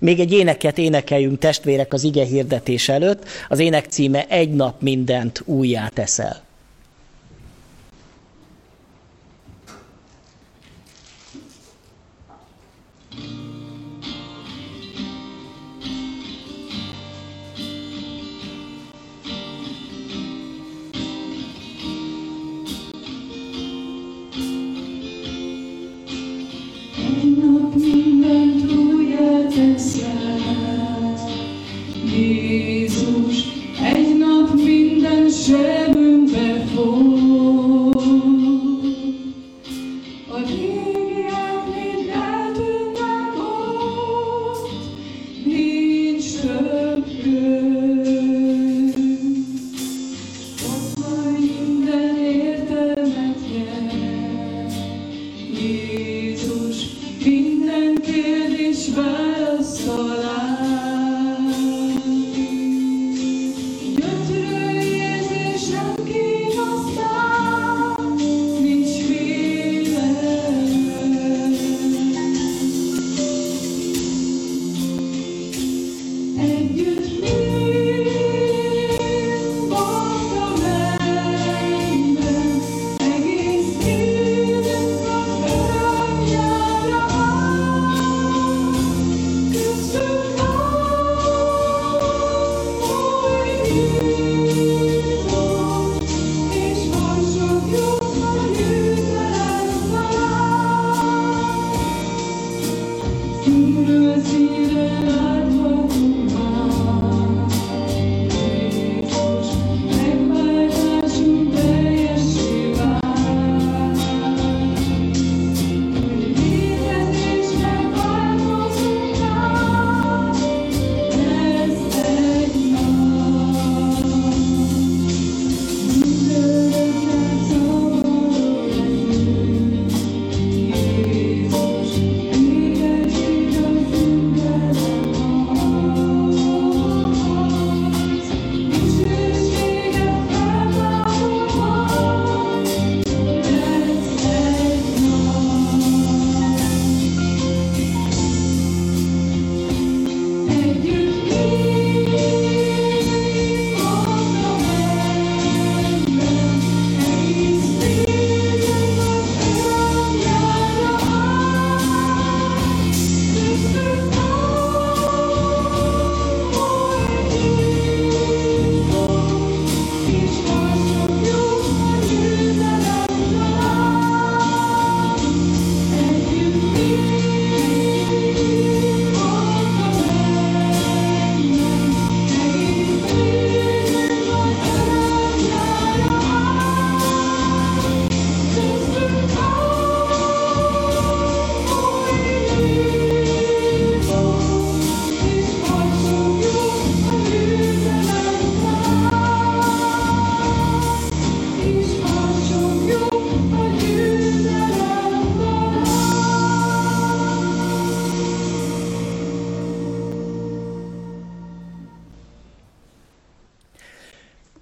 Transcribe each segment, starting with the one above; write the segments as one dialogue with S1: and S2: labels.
S1: Még egy éneket énekeljünk testvérek az ige hirdetés előtt. Az ének címe Egy nap mindent újjá teszel.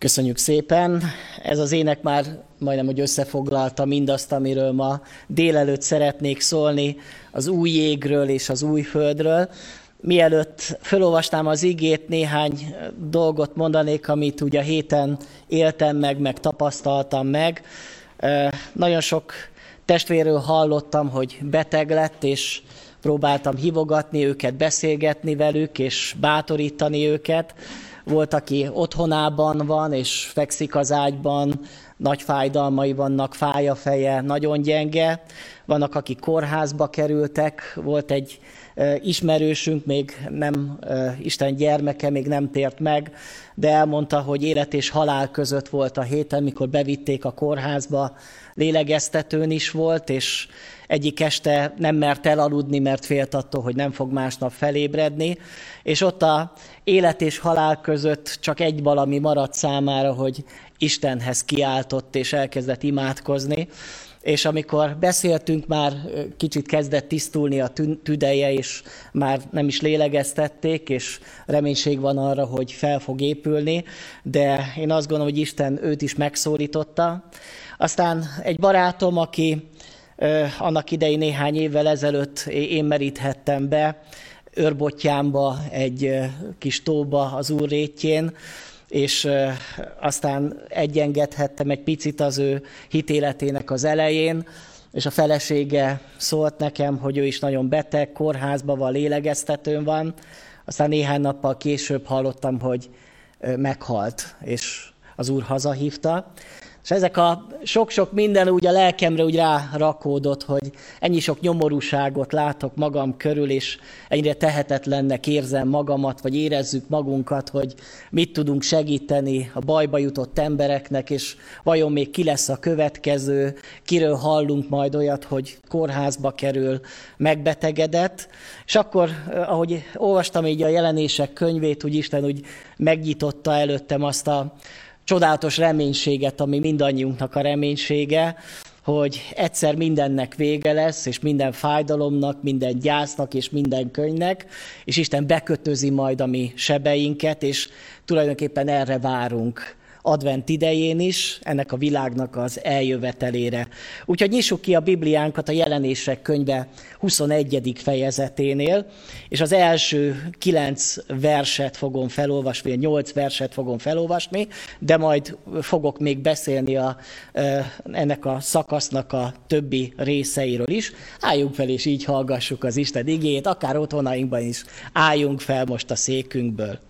S1: Köszönjük szépen. Ez az ének már majdnem, hogy összefoglalta mindazt, amiről ma délelőtt szeretnék szólni, az új jégről és az új földről. Mielőtt felolvastám az igét, néhány dolgot mondanék, amit ugye a héten éltem meg, meg tapasztaltam meg. Nagyon sok testvérről hallottam, hogy beteg lett, és próbáltam hívogatni őket, beszélgetni velük, és bátorítani őket volt, aki otthonában van, és fekszik az ágyban, nagy fájdalmai vannak, fáj a feje, nagyon gyenge. Vannak, akik kórházba kerültek, volt egy ismerősünk, még nem Isten gyermeke, még nem tért meg, de elmondta, hogy élet és halál között volt a héten, mikor bevitték a kórházba, lélegeztetőn is volt, és egyik este nem mert elaludni, mert félt attól, hogy nem fog másnap felébredni, és ott a élet és halál között csak egy valami maradt számára, hogy Istenhez kiáltott és elkezdett imádkozni, és amikor beszéltünk, már kicsit kezdett tisztulni a tüdeje, és már nem is lélegeztették, és reménység van arra, hogy fel fog épülni, de én azt gondolom, hogy Isten őt is megszólította. Aztán egy barátom, aki annak idején néhány évvel ezelőtt én meríthettem be,
S2: őrbottyámba, egy kis tóba az úr rétjén, és aztán egyengedhettem egy picit az ő hitéletének az elején, és a felesége szólt nekem, hogy ő is nagyon beteg, kórházban van, lélegeztetőn van. Aztán néhány nappal később hallottam, hogy meghalt, és az úr hazahívta. És ezek a sok-sok minden úgy a lelkemre úgy rárakódott, hogy ennyi sok nyomorúságot látok magam körül, és ennyire tehetetlennek érzem magamat, vagy érezzük magunkat, hogy mit tudunk segíteni a bajba jutott embereknek, és vajon még ki lesz a következő, kiről hallunk majd olyat, hogy kórházba kerül, megbetegedett. És akkor, ahogy olvastam így a jelenések könyvét, úgy Isten úgy megnyitotta előttem azt a csodálatos reménységet, ami mindannyiunknak a reménysége, hogy egyszer mindennek vége lesz, és minden fájdalomnak, minden gyásznak és minden könyvnek, és Isten bekötözi majd a mi sebeinket, és tulajdonképpen erre várunk advent idején is, ennek a világnak az eljövetelére. Úgyhogy nyissuk ki a Bibliánkat a jelenések könyve 21. fejezeténél, és az első kilenc verset fogom felolvasni, nyolc verset fogom felolvasni, de majd fogok még beszélni a, ennek a szakasznak a többi részeiről is. Álljunk fel, és így hallgassuk az Isten igét, akár otthonainkban is álljunk fel most a székünkből.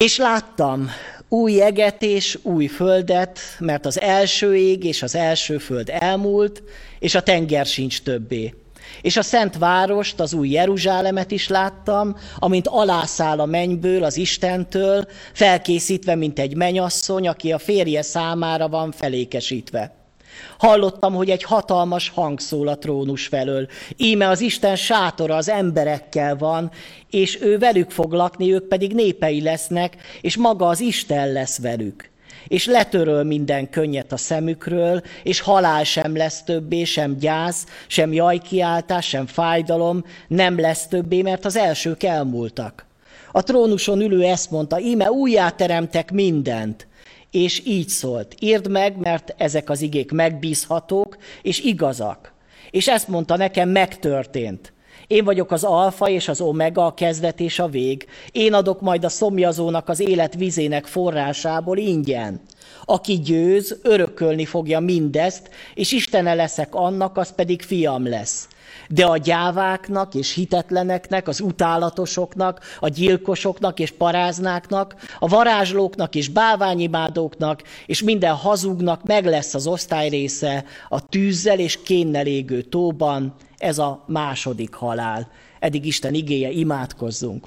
S2: És láttam új eget és új földet, mert az első ég és az első föld elmúlt, és a tenger sincs többé. És a szent várost, az új Jeruzsálemet is láttam, amint alászáll a mennyből, az Istentől, felkészítve, mint egy menyasszony, aki a férje számára van felékesítve. Hallottam, hogy egy hatalmas hang szól a trónus felől. Íme az Isten sátora az emberekkel van, és ő velük fog lakni, ők pedig népei lesznek, és maga az Isten lesz velük és letöröl minden könnyet a szemükről, és halál sem lesz többé, sem gyász, sem jajkiáltás, sem fájdalom, nem lesz többé, mert az elsők elmúltak. A trónuson ülő ezt mondta, íme újjáteremtek mindent, és így szólt, írd meg, mert ezek az igék megbízhatók és igazak. És ezt mondta nekem, megtörtént. Én vagyok az alfa és az omega, a kezdet és a vég. Én adok majd a szomjazónak az élet vizének forrásából ingyen. Aki győz, örökölni fogja mindezt, és Istene leszek annak, az pedig fiam lesz. De a gyáváknak és hitetleneknek, az utálatosoknak, a gyilkosoknak és paráznáknak, a varázslóknak és báványimádóknak, és minden hazugnak meg lesz az osztály része a tűzzel és kénnel égő tóban, ez a második halál. Eddig Isten igéje, imádkozzunk.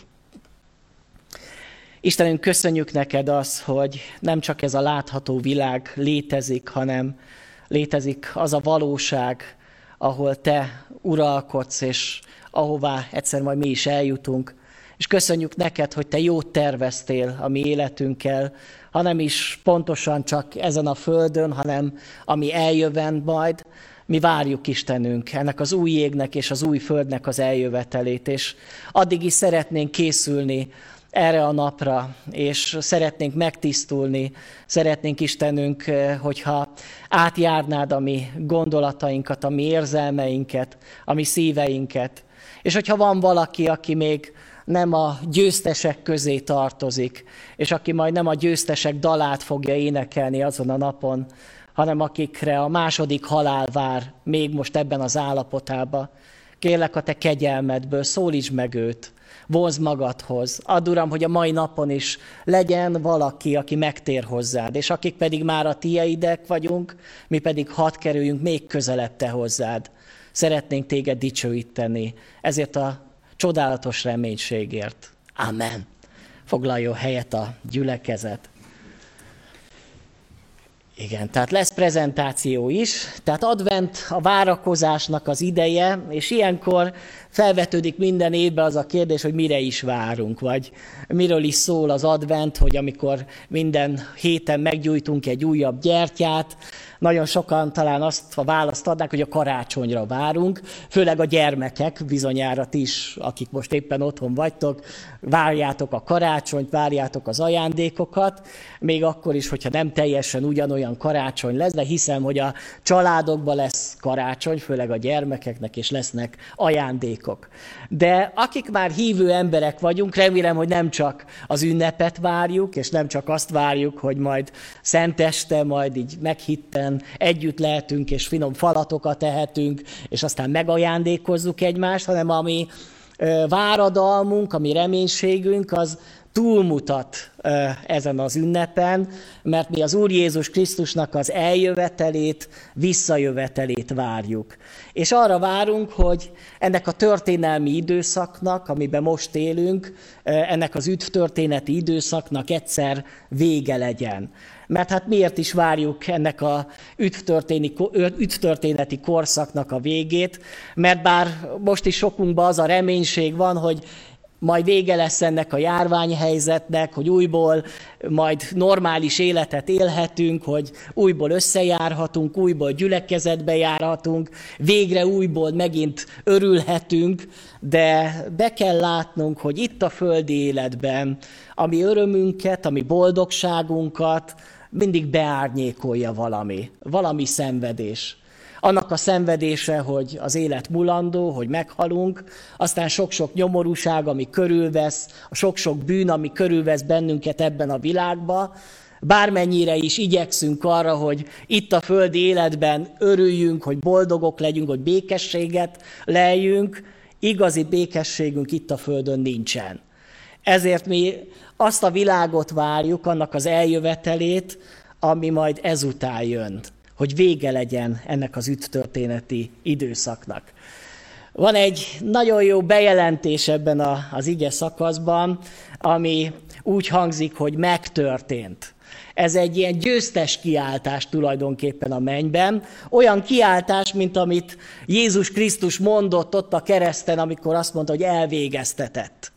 S2: Istenünk, köszönjük neked az, hogy nem csak ez a látható világ létezik, hanem létezik az a valóság, ahol te uralkodsz, és ahová egyszer majd mi is eljutunk. És köszönjük neked, hogy te jót terveztél a mi életünkkel, hanem is pontosan csak ezen a földön, hanem ami eljövend majd, mi várjuk Istenünk ennek az új égnek és az új földnek az eljövetelét, és addig is szeretnénk készülni erre a napra, és szeretnénk megtisztulni, szeretnénk Istenünk, eh, hogyha átjárnád a mi gondolatainkat, a mi érzelmeinket, a mi szíveinket. És hogyha van valaki, aki még nem a győztesek közé tartozik, és aki majd nem a győztesek dalát fogja énekelni azon a napon, hanem akikre a második halál vár még most ebben az állapotában. Kérlek a te kegyelmedből, szólíts meg őt, vonz magadhoz. Add, Uram, hogy a mai napon is legyen valaki, aki megtér hozzád, és akik pedig már a tieidek vagyunk, mi pedig hadd kerüljünk még közelebb te hozzád. Szeretnénk téged dicsőíteni, ezért a csodálatos reménységért. Amen. Foglaljon helyet a gyülekezet. Igen, tehát lesz prezentáció is, tehát advent a várakozásnak az ideje, és ilyenkor felvetődik minden évben az a kérdés, hogy mire is várunk, vagy miről is szól az advent, hogy amikor minden héten meggyújtunk egy újabb gyertyát, nagyon sokan talán azt a választ adnák, hogy a karácsonyra várunk, főleg a gyermekek, bizonyára is, akik most éppen otthon vagytok, várjátok a karácsonyt, várjátok az ajándékokat, még akkor is, hogyha nem teljesen ugyanolyan karácsony lesz, de hiszem, hogy a családokban lesz karácsony, főleg a gyermekeknek, és lesznek ajándékok. De akik már hívő emberek vagyunk, remélem, hogy nem csak az ünnepet várjuk, és nem csak azt várjuk, hogy majd szenteste, majd így meghitten együtt lehetünk, és finom falatokat tehetünk, és aztán megajándékozzuk egymást, hanem ami váradalmunk, ami reménységünk, az túlmutat ezen az ünnepen, mert mi az Úr Jézus Krisztusnak az eljövetelét, visszajövetelét várjuk. És arra várunk, hogy ennek a történelmi időszaknak, amiben most élünk, ennek az üdvtörténeti időszaknak egyszer vége legyen. Mert hát miért is várjuk ennek a üdvtörténeti korszaknak a végét? Mert bár most is sokunkban az a reménység van, hogy majd vége lesz ennek a járványhelyzetnek, hogy újból majd normális életet élhetünk, hogy újból összejárhatunk, újból gyülekezetbe járhatunk, végre újból megint örülhetünk, de be kell látnunk, hogy itt a földi életben, ami örömünket, ami boldogságunkat mindig beárnyékolja valami, valami szenvedés annak a szenvedése, hogy az élet mulandó, hogy meghalunk, aztán sok-sok nyomorúság, ami körülvesz, a sok-sok bűn, ami körülvesz bennünket ebben a világban, bármennyire is igyekszünk arra, hogy itt a földi életben örüljünk, hogy boldogok legyünk, hogy békességet leljünk, igazi békességünk itt a földön nincsen. Ezért mi azt a világot várjuk, annak az eljövetelét, ami majd ezután jön hogy vége legyen ennek az üttörténeti időszaknak. Van egy nagyon jó bejelentés ebben a, az ige szakaszban, ami úgy hangzik, hogy megtörtént. Ez egy ilyen győztes kiáltás tulajdonképpen a mennyben, olyan kiáltás, mint amit Jézus Krisztus mondott ott a kereszten, amikor azt mondta, hogy elvégeztetett.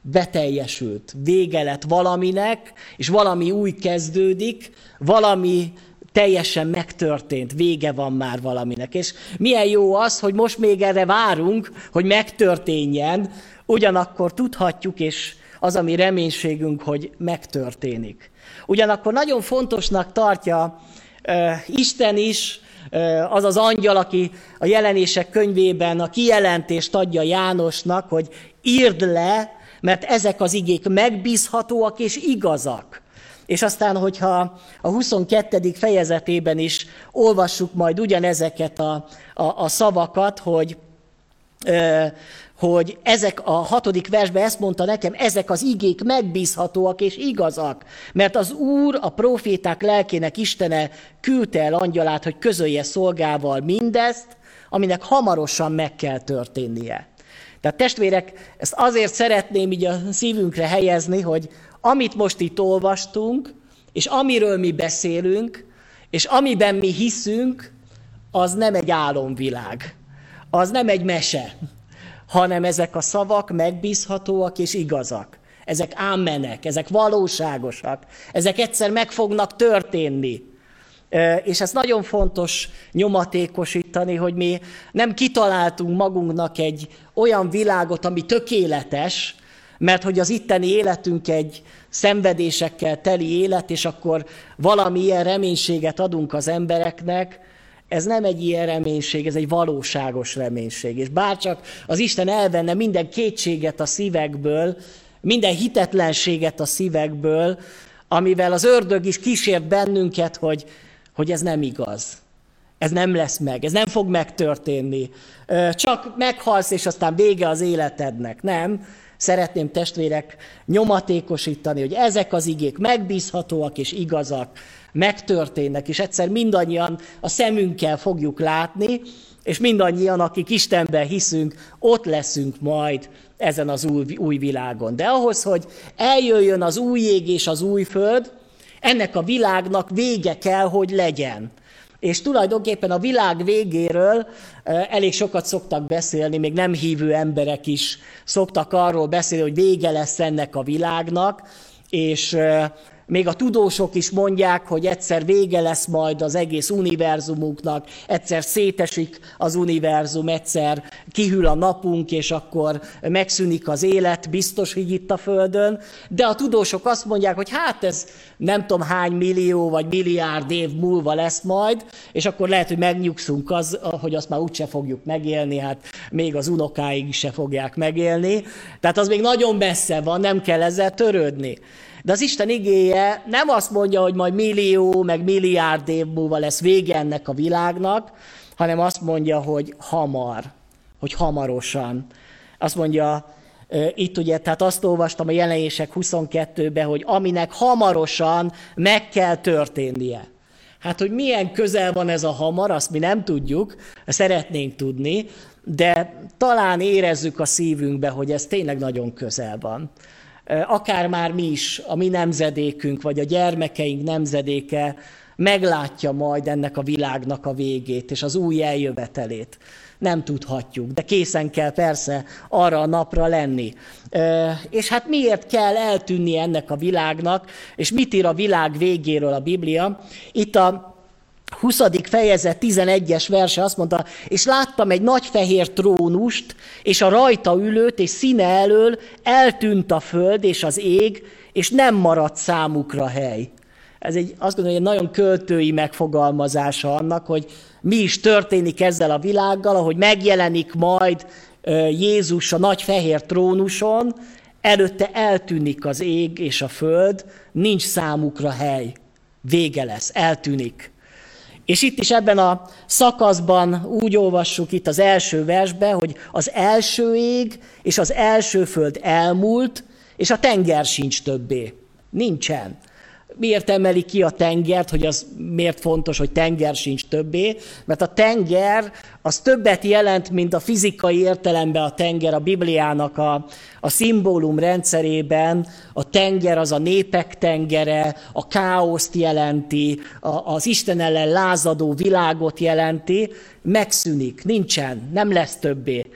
S2: Beteljesült, vége lett valaminek, és valami új kezdődik, valami teljesen megtörtént, vége van már valaminek. És milyen jó az, hogy most még erre várunk, hogy megtörténjen, ugyanakkor tudhatjuk, és az a mi reménységünk, hogy megtörténik. Ugyanakkor nagyon fontosnak tartja uh, Isten is, uh, az az angyal, aki a jelenések könyvében a kijelentést adja Jánosnak, hogy írd le, mert ezek az igék megbízhatóak és igazak. És aztán, hogyha a 22. fejezetében is olvassuk majd ugyanezeket a, a, a szavakat, hogy, ö, hogy ezek a hatodik versben ezt mondta nekem, ezek az igék megbízhatóak és igazak, mert az Úr, a proféták lelkének Istene küldte el angyalát, hogy közölje szolgával mindezt, aminek hamarosan meg kell történnie. Tehát testvérek, ezt azért szeretném így a szívünkre helyezni, hogy amit most itt olvastunk, és amiről mi beszélünk, és amiben mi hiszünk, az nem egy álomvilág, az nem egy mese, hanem ezek a szavak megbízhatóak és igazak. Ezek ámenek, ezek valóságosak, ezek egyszer meg fognak történni. És ez nagyon fontos nyomatékosítani, hogy mi nem kitaláltunk magunknak egy olyan világot, ami tökéletes, mert hogy az itteni életünk egy szenvedésekkel teli élet, és akkor valami ilyen reménységet adunk az embereknek, ez nem egy ilyen reménység, ez egy valóságos reménység. És bárcsak az Isten elvenne minden kétséget a szívekből, minden hitetlenséget a szívekből, amivel az ördög is kísért bennünket, hogy, hogy ez nem igaz. Ez nem lesz meg, ez nem fog megtörténni. Csak meghalsz, és aztán vége az életednek. Nem, szeretném testvérek nyomatékosítani, hogy ezek az igék megbízhatóak és igazak, megtörténnek, és egyszer mindannyian a szemünkkel fogjuk látni, és mindannyian, akik Istenben hiszünk, ott leszünk majd ezen az új, új világon. De ahhoz, hogy eljöjjön az új ég és az új föld, ennek a világnak vége kell, hogy legyen. És tulajdonképpen a világ végéről elég sokat szoktak beszélni, még nem hívő emberek is szoktak arról beszélni, hogy vége lesz ennek a világnak, és még a tudósok is mondják, hogy egyszer vége lesz majd az egész univerzumunknak, egyszer szétesik az univerzum, egyszer kihűl a napunk, és akkor megszűnik az élet, biztos, hogy itt a Földön. De a tudósok azt mondják, hogy hát ez nem tudom hány millió vagy milliárd év múlva lesz majd, és akkor lehet, hogy megnyugszunk az, hogy azt már úgyse fogjuk megélni, hát még az unokáig se fogják megélni. Tehát az még nagyon messze van, nem kell ezzel törődni. De az Isten igéje nem azt mondja, hogy majd millió, meg milliárd év múlva lesz vége ennek a világnak, hanem azt mondja, hogy hamar, hogy hamarosan. Azt mondja, itt ugye, tehát azt olvastam a jelenések 22-ben, hogy aminek hamarosan meg kell történnie. Hát, hogy milyen közel van ez a hamar, azt mi nem tudjuk, szeretnénk tudni, de talán érezzük a szívünkbe, hogy ez tényleg nagyon közel van akár már mi is, a mi nemzedékünk, vagy a gyermekeink nemzedéke meglátja majd ennek a világnak a végét, és az új eljövetelét. Nem tudhatjuk, de készen kell persze arra a napra lenni. És hát miért kell eltűnni ennek a világnak, és mit ír a világ végéről a Biblia? Itt a 20. fejezet 11-es verse azt mondta, és láttam egy nagy fehér trónust, és a rajta ülőt, és színe elől eltűnt a föld és az ég, és nem maradt számukra hely. Ez egy, azt gondolom, egy nagyon költői megfogalmazása annak, hogy mi is történik ezzel a világgal, ahogy megjelenik majd Jézus a nagy fehér trónuson, előtte eltűnik az ég és a föld, nincs számukra hely. Vége lesz, eltűnik. És itt is ebben a szakaszban úgy olvassuk itt az első versben, hogy az első ég és az első föld elmúlt, és a tenger sincs többé. Nincsen. Miért emeli ki a tengert, hogy az miért fontos, hogy tenger sincs többé? Mert a tenger az többet jelent, mint a fizikai értelemben a tenger a Bibliának a, a szimbólum rendszerében. A tenger az a népek tengere, a káoszt jelenti, a, az Isten ellen lázadó világot jelenti. Megszűnik, nincsen, nem lesz többé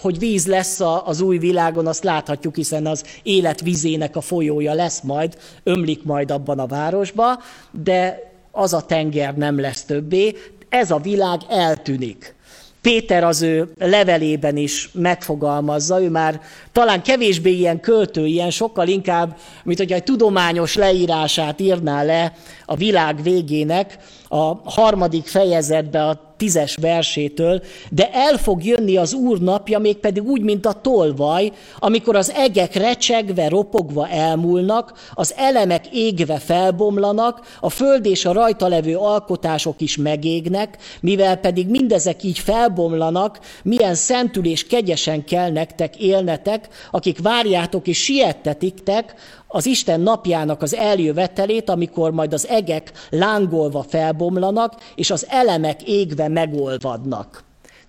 S2: hogy víz lesz az új világon, azt láthatjuk, hiszen az élet vizének a folyója lesz majd, ömlik majd abban a városba, de az a tenger nem lesz többé, ez a világ eltűnik. Péter az ő levelében is megfogalmazza, ő már talán kevésbé ilyen költő, ilyen sokkal inkább, mint hogy egy tudományos leírását írná le a világ végének, a harmadik fejezetbe a tízes versétől, de el fog jönni az Úr napja, mégpedig úgy, mint a tolvaj, amikor az egek recsegve, ropogva elmúlnak, az elemek égve felbomlanak, a föld és a rajta levő alkotások is megégnek, mivel pedig mindezek így felbomlanak, milyen szentül és kegyesen kell nektek élnetek, akik várjátok és siettetiktek, az Isten napjának az eljövetelét, amikor majd az egek lángolva felbomlanak, és az elemek égve megolvadnak.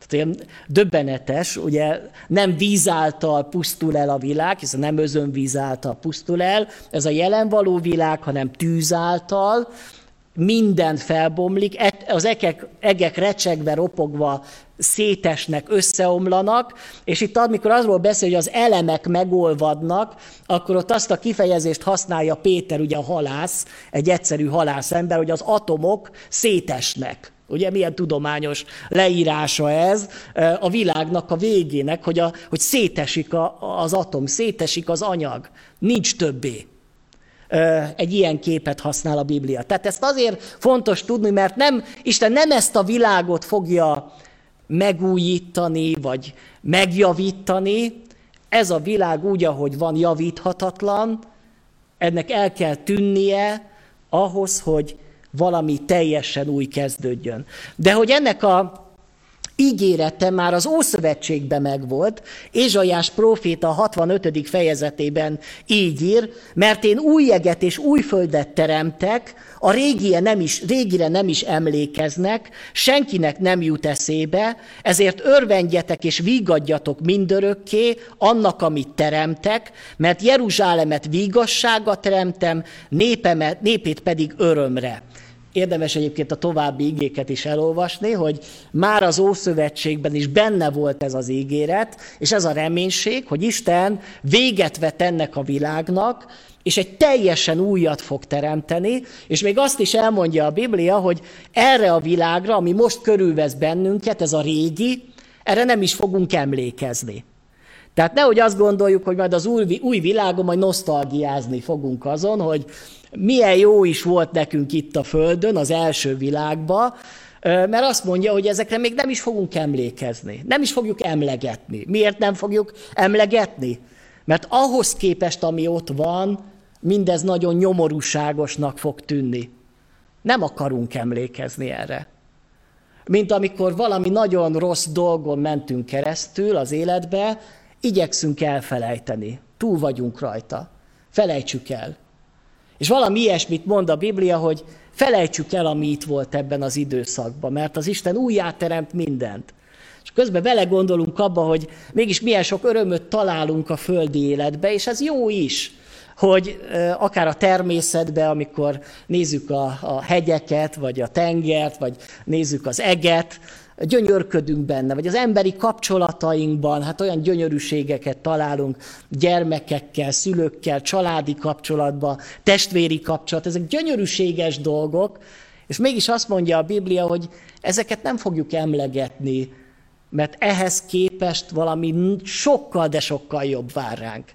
S2: Tehát olyan döbbenetes, ugye nem víz által pusztul el a világ, hiszen nem özönvíz által pusztul el, ez a jelen való világ, hanem tűz által, minden felbomlik, az egek, egek recsegve, ropogva szétesnek, összeomlanak, és itt amikor azról beszél, hogy az elemek megolvadnak, akkor ott azt a kifejezést használja Péter, ugye a halász, egy egyszerű halász ember, hogy az atomok szétesnek. Ugye milyen tudományos leírása ez a világnak a végének, hogy, a, hogy szétesik a, az atom, szétesik az anyag, nincs többé egy ilyen képet használ a Biblia. Tehát ezt azért fontos tudni, mert nem, Isten nem ezt a világot fogja megújítani, vagy megjavítani. Ez a világ úgy, ahogy van, javíthatatlan, ennek el kell tűnnie ahhoz, hogy valami teljesen új kezdődjön. De hogy ennek a ígérete már az Ószövetségben megvolt, Ézsajás próféta a 65. fejezetében így ír, mert én új jeget és új földet teremtek, a régire nem is, régire nem is emlékeznek, senkinek nem jut eszébe, ezért örvendjetek és vígadjatok mindörökké annak, amit teremtek, mert Jeruzsálemet vígassága teremtem, népemet, népét pedig örömre. Érdemes egyébként a további igéket is elolvasni, hogy már az Ószövetségben is benne volt ez az ígéret, és ez a reménység, hogy Isten véget vet ennek a világnak, és egy teljesen újat fog teremteni, és még azt is elmondja a Biblia, hogy erre a világra, ami most körülvesz bennünket, ez a régi, erre nem is fogunk emlékezni. Tehát nehogy azt gondoljuk, hogy majd az új, új világon majd nosztalgiázni fogunk azon, hogy milyen jó is volt nekünk itt a Földön, az első világban, mert azt mondja, hogy ezekre még nem is fogunk emlékezni, nem is fogjuk emlegetni. Miért nem fogjuk emlegetni? Mert ahhoz képest, ami ott van, mindez nagyon nyomorúságosnak fog tűnni. Nem akarunk emlékezni erre. Mint amikor valami nagyon rossz dolgon mentünk keresztül az életbe, igyekszünk elfelejteni. Túl vagyunk rajta. Felejtsük el. És valami ilyesmit mond a Biblia, hogy felejtsük el, ami itt volt ebben az időszakban, mert az Isten újjáteremt mindent. És közben vele gondolunk abba, hogy mégis milyen sok örömöt találunk a földi életbe, és ez jó is hogy akár a természetben, amikor nézzük a, a hegyeket, vagy a tengert, vagy nézzük az eget, gyönyörködünk benne, vagy az emberi kapcsolatainkban, hát olyan gyönyörűségeket találunk gyermekekkel, szülőkkel, családi kapcsolatban, testvéri kapcsolat, ezek gyönyörűséges dolgok, és mégis azt mondja a Biblia, hogy ezeket nem fogjuk emlegetni, mert ehhez képest valami sokkal, de sokkal jobb vár ránk.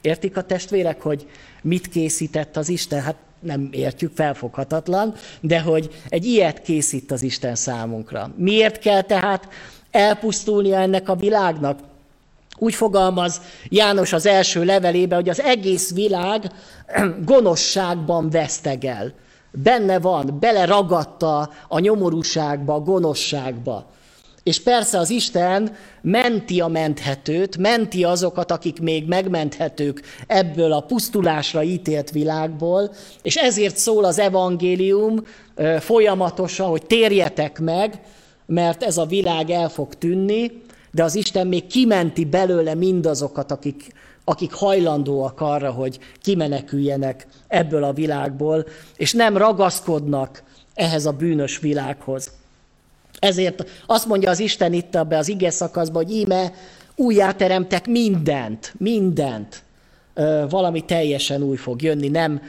S2: Értik a testvérek, hogy mit készített az Isten? Hát nem értjük, felfoghatatlan, de hogy egy ilyet készít az Isten számunkra. Miért kell tehát elpusztulnia ennek a világnak? Úgy fogalmaz János az első levelében, hogy az egész világ gonoszságban vesztegel. Benne van, beleragadta a nyomorúságba, a gonoszságba. És persze az Isten menti a menthetőt, menti azokat, akik még megmenthetők ebből a pusztulásra ítélt világból, és ezért szól az evangélium folyamatosan, hogy térjetek meg, mert ez a világ el fog tűnni, de az Isten még kimenti belőle mindazokat, akik, akik hajlandóak arra, hogy kimeneküljenek ebből a világból, és nem ragaszkodnak ehhez a bűnös világhoz. Ezért azt mondja az Isten itt abban az ige szakaszban, hogy íme újjáteremtek mindent, mindent. Valami teljesen új fog jönni, nem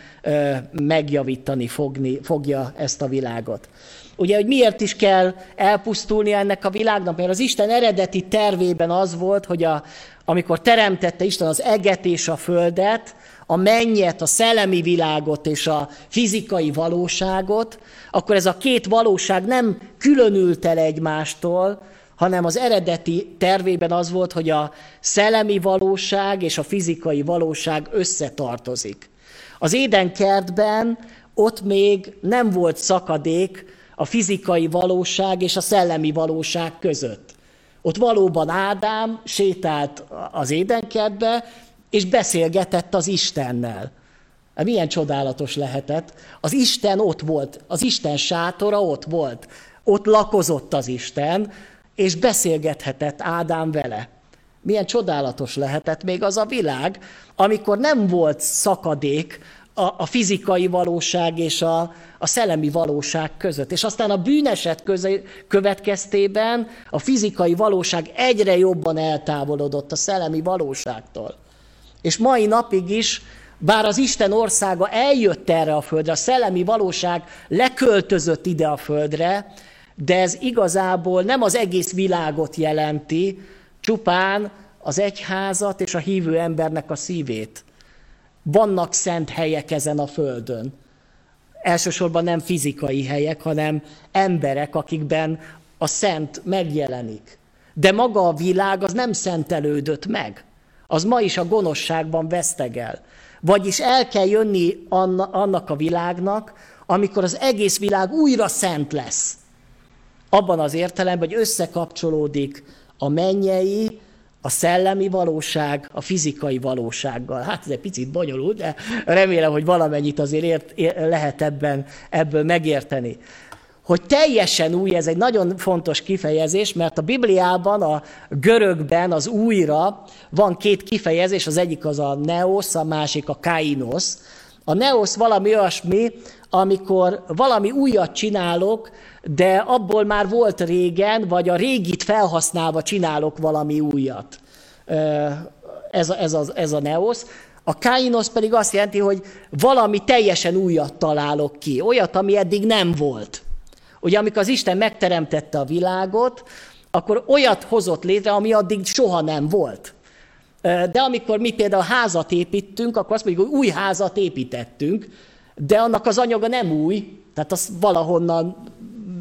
S2: megjavítani fogni, fogja ezt a világot. Ugye, hogy miért is kell elpusztulni ennek a világnak? Mert az Isten eredeti tervében az volt, hogy a, amikor teremtette Isten az eget és a földet, a mennyet, a szellemi világot és a fizikai valóságot, akkor ez a két valóság nem különült el egymástól, hanem az eredeti tervében az volt, hogy a szellemi valóság és a fizikai valóság összetartozik. Az édenkertben ott még nem volt szakadék a fizikai valóság és a szellemi valóság között. Ott valóban Ádám sétált az édenkertbe, és beszélgetett az Istennel. Hát milyen csodálatos lehetett. Az Isten ott volt, az Isten sátora ott volt. Ott lakozott az Isten, és beszélgethetett Ádám vele. Milyen csodálatos lehetett még az a világ, amikor nem volt szakadék a, a fizikai valóság és a, a szellemi valóság között. És aztán a bűneset közé, következtében a fizikai valóság egyre jobban eltávolodott a szellemi valóságtól. És mai napig is, bár az Isten országa eljött erre a földre, a szellemi valóság leköltözött ide a földre, de ez igazából nem az egész világot jelenti, csupán az egyházat és a hívő embernek a szívét. Vannak szent helyek ezen a földön. Elsősorban nem fizikai helyek, hanem emberek, akikben a szent megjelenik. De maga a világ az nem szentelődött meg az ma is a gonoszságban vesztegel. Vagyis el kell jönni annak a világnak, amikor az egész világ újra szent lesz. Abban az értelemben, hogy összekapcsolódik a mennyei, a szellemi valóság a fizikai valósággal. Hát ez egy picit bonyolult, de remélem, hogy valamennyit azért ért, lehet ebben, ebből megérteni hogy teljesen új, ez egy nagyon fontos kifejezés, mert a Bibliában, a görögben az újra van két kifejezés, az egyik az a neos, a másik a kainos. A neosz valami olyasmi, amikor valami újat csinálok, de abból már volt régen, vagy a régit felhasználva csinálok valami újat. Ez a, ez a, ez a neosz. A kainos pedig azt jelenti, hogy valami teljesen újat találok ki, olyat, ami eddig nem volt. Ugye amikor az Isten megteremtette a világot, akkor olyat hozott létre, ami addig soha nem volt. De amikor mi például házat építünk, akkor azt mondjuk, hogy új házat építettünk, de annak az anyaga nem új, tehát azt valahonnan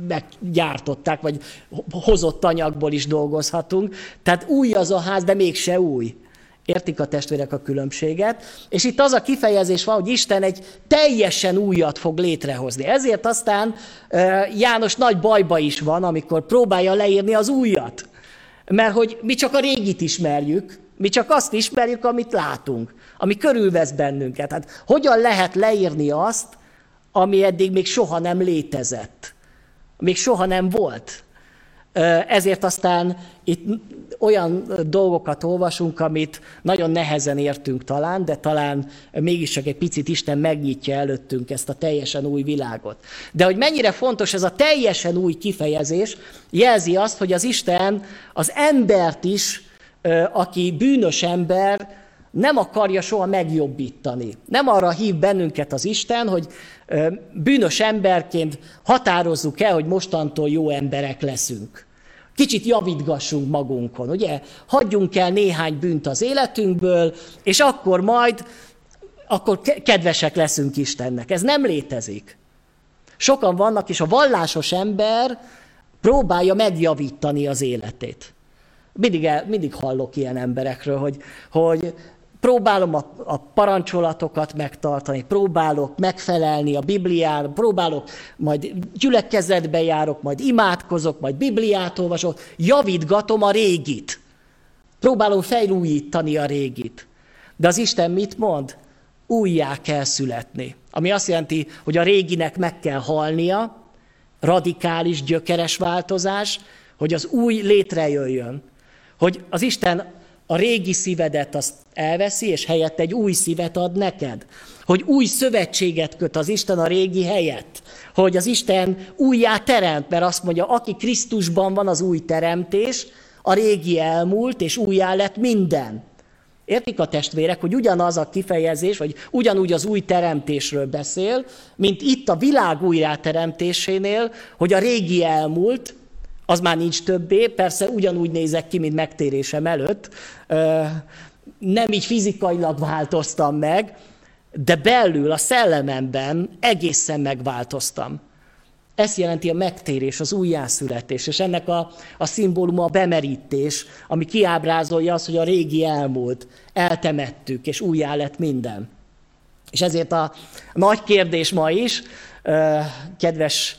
S2: meggyártották, vagy hozott anyagból is dolgozhatunk. Tehát új az a ház, de mégse új. Értik a testvérek a különbséget? És itt az a kifejezés van, hogy Isten egy teljesen újat fog létrehozni. Ezért aztán János nagy bajba is van, amikor próbálja leírni az újat. Mert hogy mi csak a régit ismerjük, mi csak azt ismerjük, amit látunk, ami körülvesz bennünket. Hát hogyan lehet leírni azt, ami eddig még soha nem létezett, még soha nem volt. Ezért aztán itt olyan dolgokat olvasunk, amit nagyon nehezen értünk talán, de talán mégis egy picit Isten megnyitja előttünk ezt a teljesen új világot. De hogy mennyire fontos ez a teljesen új kifejezés, jelzi azt, hogy az Isten az embert is, aki bűnös ember, nem akarja soha megjobbítani. Nem arra hív bennünket az Isten, hogy bűnös emberként határozzuk el, hogy mostantól jó emberek leszünk. Kicsit javítgassunk magunkon, ugye? Hagyjunk el néhány bűnt az életünkből, és akkor majd, akkor kedvesek leszünk Istennek. Ez nem létezik. Sokan vannak, és a vallásos ember próbálja megjavítani az életét. Mindig, mindig hallok ilyen emberekről, hogy, hogy próbálom a, a parancsolatokat megtartani, próbálok megfelelni a Bibliára, próbálok, majd gyülekezetbe járok, majd imádkozok, majd Bibliát olvasok, javítgatom a régit. Próbálom felújítani a régit. De az Isten mit mond? Újjá kell születni. Ami azt jelenti, hogy a réginek meg kell halnia, radikális, gyökeres változás, hogy az új létrejöjjön. Hogy az Isten a régi szívedet azt elveszi, és helyett egy új szívet ad neked. Hogy új szövetséget köt az Isten a régi helyett. Hogy az Isten újjá teremt, mert azt mondja, aki Krisztusban van az új teremtés, a régi elmúlt, és újjá lett minden. Értik a testvérek, hogy ugyanaz a kifejezés, vagy ugyanúgy az új teremtésről beszél, mint itt a világ újjáteremtésénél, hogy a régi elmúlt, az már nincs többé, persze ugyanúgy nézek ki, mint megtérésem előtt, nem így fizikailag változtam meg, de belül, a szellememben egészen megváltoztam. Ez jelenti a megtérés, az újjászületés, és ennek a, a szimbóluma a bemerítés, ami kiábrázolja azt, hogy a régi elmúlt, eltemettük, és újjá lett minden. És ezért a nagy kérdés ma is, kedves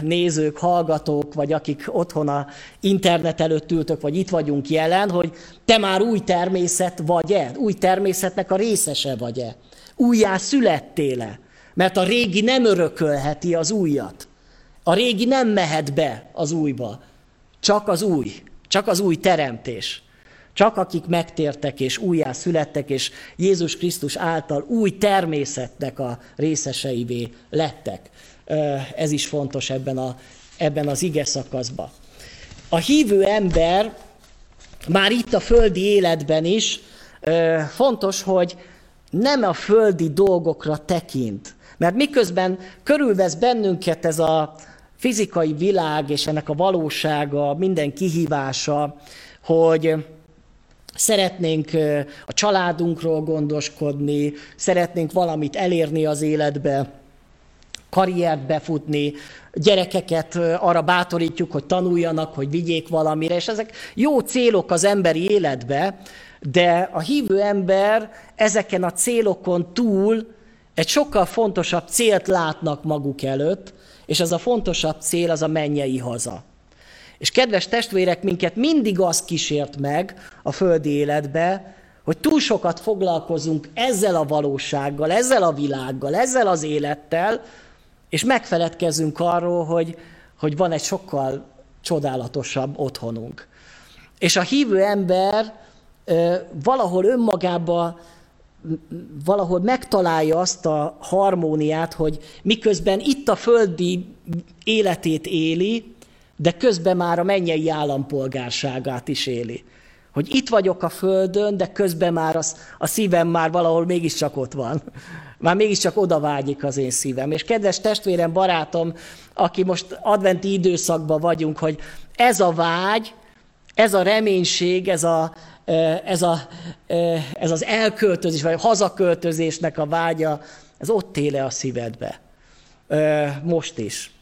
S2: nézők, hallgatók, vagy akik otthon a internet előtt ültök, vagy itt vagyunk jelen, hogy te már új természet vagy-e? Új természetnek a részese vagy-e? Újjá születtél-e? Mert a régi nem örökölheti az újat. A régi nem mehet be az újba. Csak az új. Csak az új teremtés. Csak akik megtértek és újjá születtek, és Jézus Krisztus által új természetnek a részeseivé lettek. Ez is fontos ebben, a, ebben az ige szakaszban. A hívő ember már itt a földi életben is fontos, hogy nem a földi dolgokra tekint. Mert miközben körülvesz bennünket ez a fizikai világ és ennek a valósága, minden kihívása, hogy szeretnénk a családunkról gondoskodni, szeretnénk valamit elérni az életbe, karriert befutni, gyerekeket arra bátorítjuk, hogy tanuljanak, hogy vigyék valamire, és ezek jó célok az emberi életbe, de a hívő ember ezeken a célokon túl egy sokkal fontosabb célt látnak maguk előtt, és ez a fontosabb cél az a mennyei haza. És kedves testvérek, minket mindig az kísért meg a földi életbe, hogy túl sokat foglalkozunk ezzel a valósággal, ezzel a világgal, ezzel az élettel, és megfeledkezünk arról, hogy, hogy van egy sokkal csodálatosabb otthonunk. És a hívő ember valahol önmagába valahol megtalálja azt a harmóniát, hogy miközben itt a földi életét éli, de közben már a mennyei állampolgárságát is éli. Hogy itt vagyok a földön, de közben már az, a szívem már valahol mégiscsak ott van. Már mégiscsak oda vágyik az én szívem. És kedves testvérem, barátom, aki most adventi időszakban vagyunk, hogy ez a vágy, ez a reménység, ez, a, ez, a, ez az elköltözés, vagy a hazaköltözésnek a vágya, ez ott éle a szívedbe. Most is.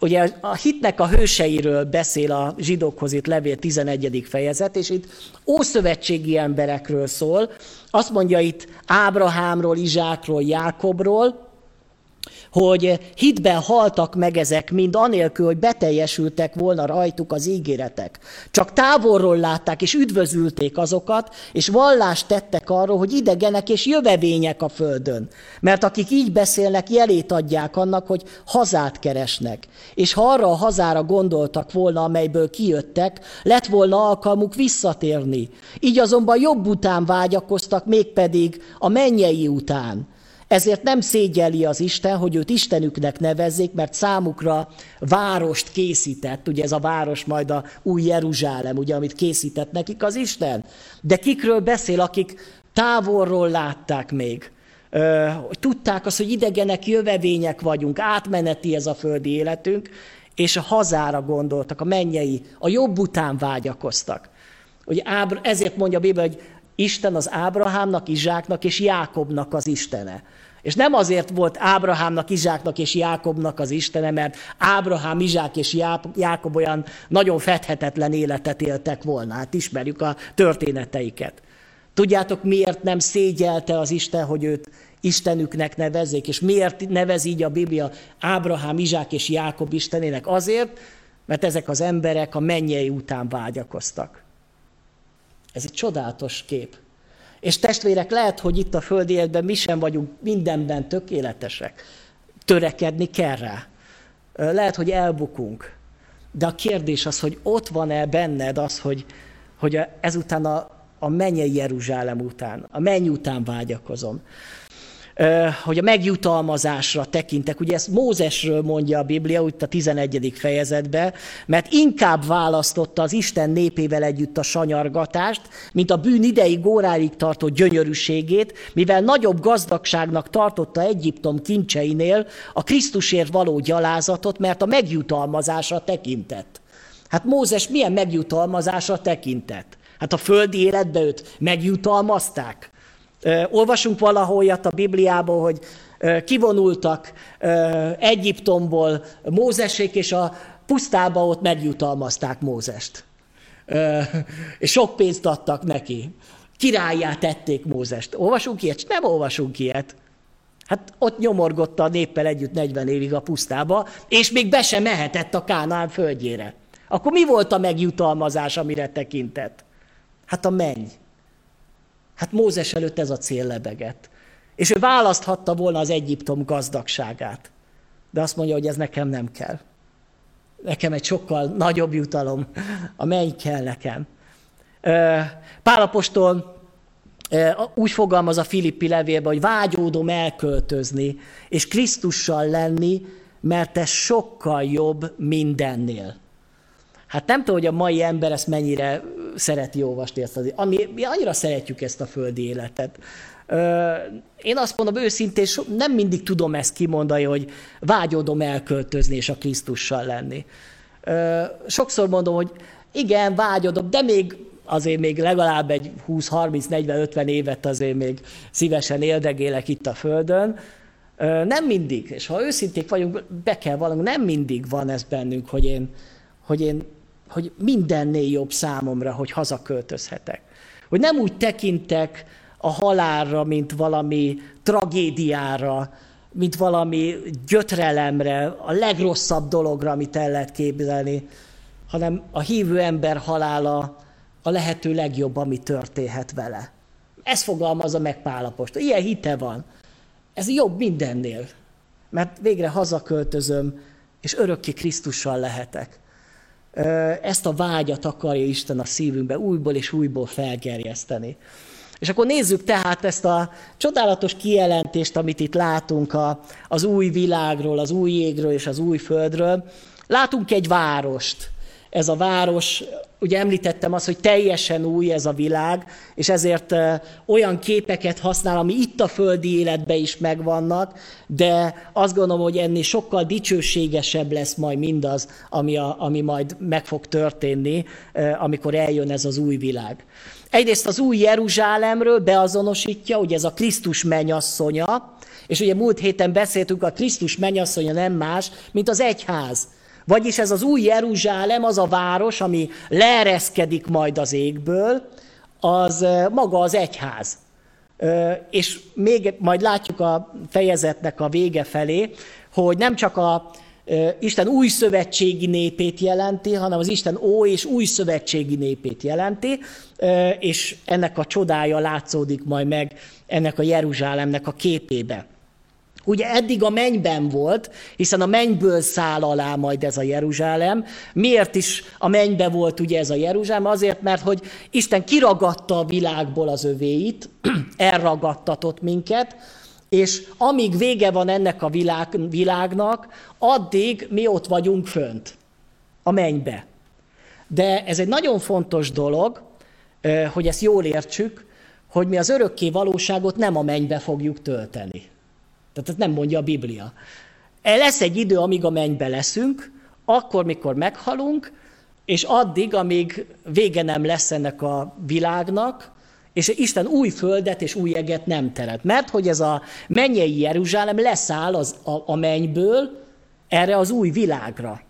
S2: Ugye a hitnek a hőseiről beszél a zsidókhoz itt levél 11. fejezet, és itt ószövetségi emberekről szól. Azt mondja itt Ábrahámról, Izsákról, Jákobról, hogy hitben haltak meg ezek mind anélkül, hogy beteljesültek volna rajtuk az ígéretek. Csak távolról látták és üdvözülték azokat, és vallást tettek arról, hogy idegenek és jövevények a földön. Mert akik így beszélnek, jelét adják annak, hogy hazát keresnek. És ha arra a hazára gondoltak volna, amelyből kijöttek, lett volna alkalmuk visszatérni. Így azonban jobb után vágyakoztak, mégpedig a mennyei után. Ezért nem szégyeli az Isten, hogy őt Istenüknek nevezzék, mert számukra várost készített, ugye ez a város majd a új Jeruzsálem, ugye, amit készített nekik az Isten. De kikről beszél, akik távolról látták még, hogy tudták azt, hogy idegenek, jövevények vagyunk, átmeneti ez a földi életünk, és a hazára gondoltak, a mennyei, a jobb után vágyakoztak. Ugye Ábra, ezért mondja a Biblia, hogy Isten az Ábrahámnak, Izsáknak és Jákobnak az Istene. És nem azért volt Ábrahámnak, Izsáknak és Jákobnak az Istene, mert Ábrahám, Izsák és Jákob olyan nagyon fedhetetlen életet éltek volna. Hát ismerjük a történeteiket. Tudjátok, miért nem szégyelte az Isten, hogy őt Istenüknek nevezzék, és miért nevez így a Biblia Ábrahám, Izsák és Jákob Istenének? Azért, mert ezek az emberek a mennyei után vágyakoztak. Ez egy csodálatos kép. És testvérek, lehet, hogy itt a földi életben mi sem vagyunk mindenben tökéletesek. Törekedni kell rá. Lehet, hogy elbukunk. De a kérdés az, hogy ott van-e benned az, hogy, hogy ezután a, a mennyei Jeruzsálem után, a menny után vágyakozom hogy a megjutalmazásra tekintek. Ugye ezt Mózesről mondja a Biblia, úgy a 11. fejezetben, mert inkább választotta az Isten népével együtt a sanyargatást, mint a bűn ideig óráig tartó gyönyörűségét, mivel nagyobb gazdagságnak tartotta Egyiptom kincseinél a Krisztusért való gyalázatot, mert a megjutalmazásra tekintett. Hát Mózes milyen megjutalmazásra tekintett? Hát a földi életbe őt megjutalmazták. Olvasunk valaholyat a Bibliából, hogy kivonultak Egyiptomból Mózesék, és a pusztába ott megjutalmazták Mózest. És sok pénzt adtak neki. Királyá tették Mózest. Olvasunk ilyet? Nem olvasunk ilyet. Hát ott nyomorgotta a néppel együtt 40 évig a pusztába, és még be sem mehetett a Kánaán földjére. Akkor mi volt a megjutalmazás, amire tekintett? Hát a menny. Hát Mózes előtt ez a cél lebegett. És ő választhatta volna az Egyiptom gazdagságát. De azt mondja, hogy ez nekem nem kell. Nekem egy sokkal nagyobb jutalom, a menny kell nekem. Pálapostól úgy fogalmaz a Filippi levélben, hogy vágyódom elköltözni, és Krisztussal lenni, mert ez sokkal jobb mindennél. Hát nem tudom, hogy a mai ember ezt mennyire szereti olvasni ezt az, ami, mi annyira szeretjük ezt a földi életet. Én azt mondom őszintén, nem mindig tudom ezt kimondani, hogy vágyodom elköltözni és a Krisztussal lenni. Sokszor mondom, hogy igen, vágyodom, de még azért még legalább egy 20, 30, 40, 50 évet azért még szívesen éldegélek itt a Földön. Nem mindig, és ha őszinték vagyunk, be kell valami, nem mindig van ez bennünk, hogy én, hogy én hogy mindennél jobb számomra, hogy hazaköltözhetek. Hogy nem úgy tekintek a halálra, mint valami tragédiára, mint valami gyötrelemre, a legrosszabb dologra, amit el lehet képzelni, hanem a hívő ember halála a lehető legjobb, ami történhet vele. Ez fogalmazza meg Pálapost. Ilyen hite van. Ez jobb mindennél. Mert végre hazaköltözöm, és örökké Krisztussal lehetek ezt a vágyat akarja Isten a szívünkbe újból és újból felgerjeszteni. És akkor nézzük tehát ezt a csodálatos kijelentést, amit itt látunk a, az új világról, az új égről és az új földről. Látunk egy várost. Ez a város, ugye említettem azt, hogy teljesen új ez a világ, és ezért olyan képeket használ, ami itt a földi életben is megvannak, de azt gondolom, hogy ennél sokkal dicsőségesebb lesz majd mindaz, ami, a, ami majd meg fog történni, amikor eljön ez az új világ. Egyrészt az új Jeruzsálemről beazonosítja, hogy ez a Krisztus mennyasszonya, és ugye múlt héten beszéltünk, a Krisztus mennyasszonya nem más, mint az egyház. Vagyis ez az új Jeruzsálem, az a város, ami leereszkedik majd az égből, az maga az egyház. És még majd látjuk a fejezetnek a vége felé, hogy nem csak a Isten új szövetségi népét jelenti, hanem az Isten ó és új szövetségi népét jelenti, és ennek a csodája látszódik majd meg ennek a Jeruzsálemnek a képébe. Ugye eddig a mennyben volt, hiszen a mennyből száll alá majd ez a Jeruzsálem. Miért is a mennybe volt ugye ez a Jeruzsálem? Azért, mert hogy Isten kiragadta a világból az övéit, elragadtatott minket, és amíg vége van ennek a világ, világnak, addig mi ott vagyunk fönt, a mennybe. De ez egy nagyon fontos dolog, hogy ezt jól értsük, hogy mi az örökké valóságot nem a mennybe fogjuk tölteni. Tehát nem mondja a Biblia. Lesz egy idő, amíg a mennybe leszünk, akkor, mikor meghalunk, és addig, amíg vége nem lesz ennek a világnak, és Isten új földet és új eget nem teremt. Mert hogy ez a mennyei Jeruzsálem leszáll az, a, a mennyből erre az új világra.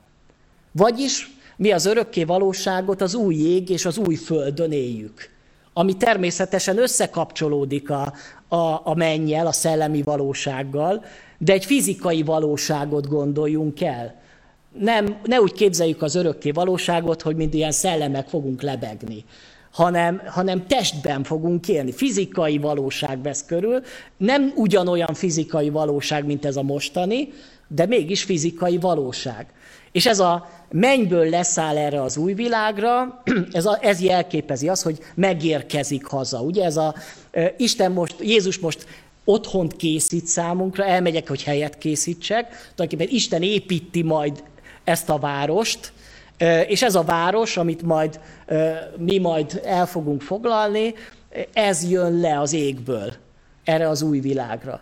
S2: Vagyis mi az örökké valóságot az új ég és az új földön éljük. Ami természetesen összekapcsolódik a, a, a mennyel, a szellemi valósággal, de egy fizikai valóságot gondoljunk el. Nem, ne úgy képzeljük az örökké valóságot, hogy mint ilyen szellemek fogunk lebegni hanem, hanem testben fogunk élni. Fizikai valóság vesz körül, nem ugyanolyan fizikai valóság, mint ez a mostani, de mégis fizikai valóság. És ez a mennyből leszáll erre az új világra, ez, a, ez jelképezi azt, hogy megérkezik haza. Ugye ez a Isten most, Jézus most otthont készít számunkra, elmegyek, hogy helyet készítsek. Tulajdonképpen Isten építi majd ezt a várost, és ez a város, amit majd mi majd el fogunk foglalni, ez jön le az égből erre az új világra.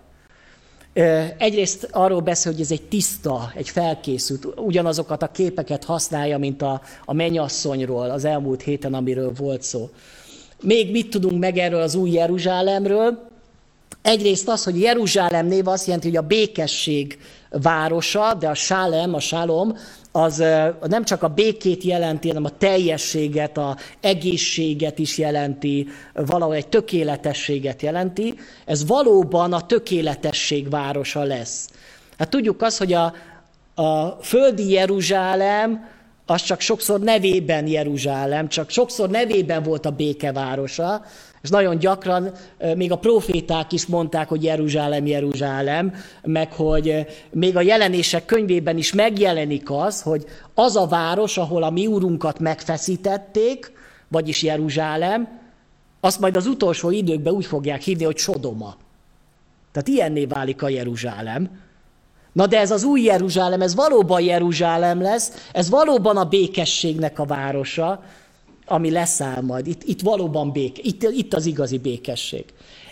S2: Egyrészt arról beszél, hogy ez egy tiszta, egy felkészült, ugyanazokat a képeket használja, mint a, a mennyasszonyról az elmúlt héten, amiről volt szó. Még mit tudunk meg erről az új Jeruzsálemről? Egyrészt az, hogy Jeruzsálem név azt jelenti, hogy a békesség városa, de a Sálem, a Sálom, az nem csak a békét jelenti, hanem a teljességet, a egészséget is jelenti, valahogy egy tökéletességet jelenti. Ez valóban a tökéletesség városa lesz. Hát tudjuk azt, hogy a, a földi Jeruzsálem, az csak sokszor nevében Jeruzsálem, csak sokszor nevében volt a békevárosa, és nagyon gyakran még a proféták is mondták, hogy Jeruzsálem, Jeruzsálem, meg hogy még a jelenések könyvében is megjelenik az, hogy az a város, ahol a mi úrunkat megfeszítették, vagyis Jeruzsálem, azt majd az utolsó időkben úgy fogják hívni, hogy Sodoma. Tehát ilyenné válik a Jeruzsálem. Na de ez az új Jeruzsálem, ez valóban Jeruzsálem lesz, ez valóban a békességnek a városa, ami leszáll majd. Itt, itt valóban béke, itt, itt az igazi békesség.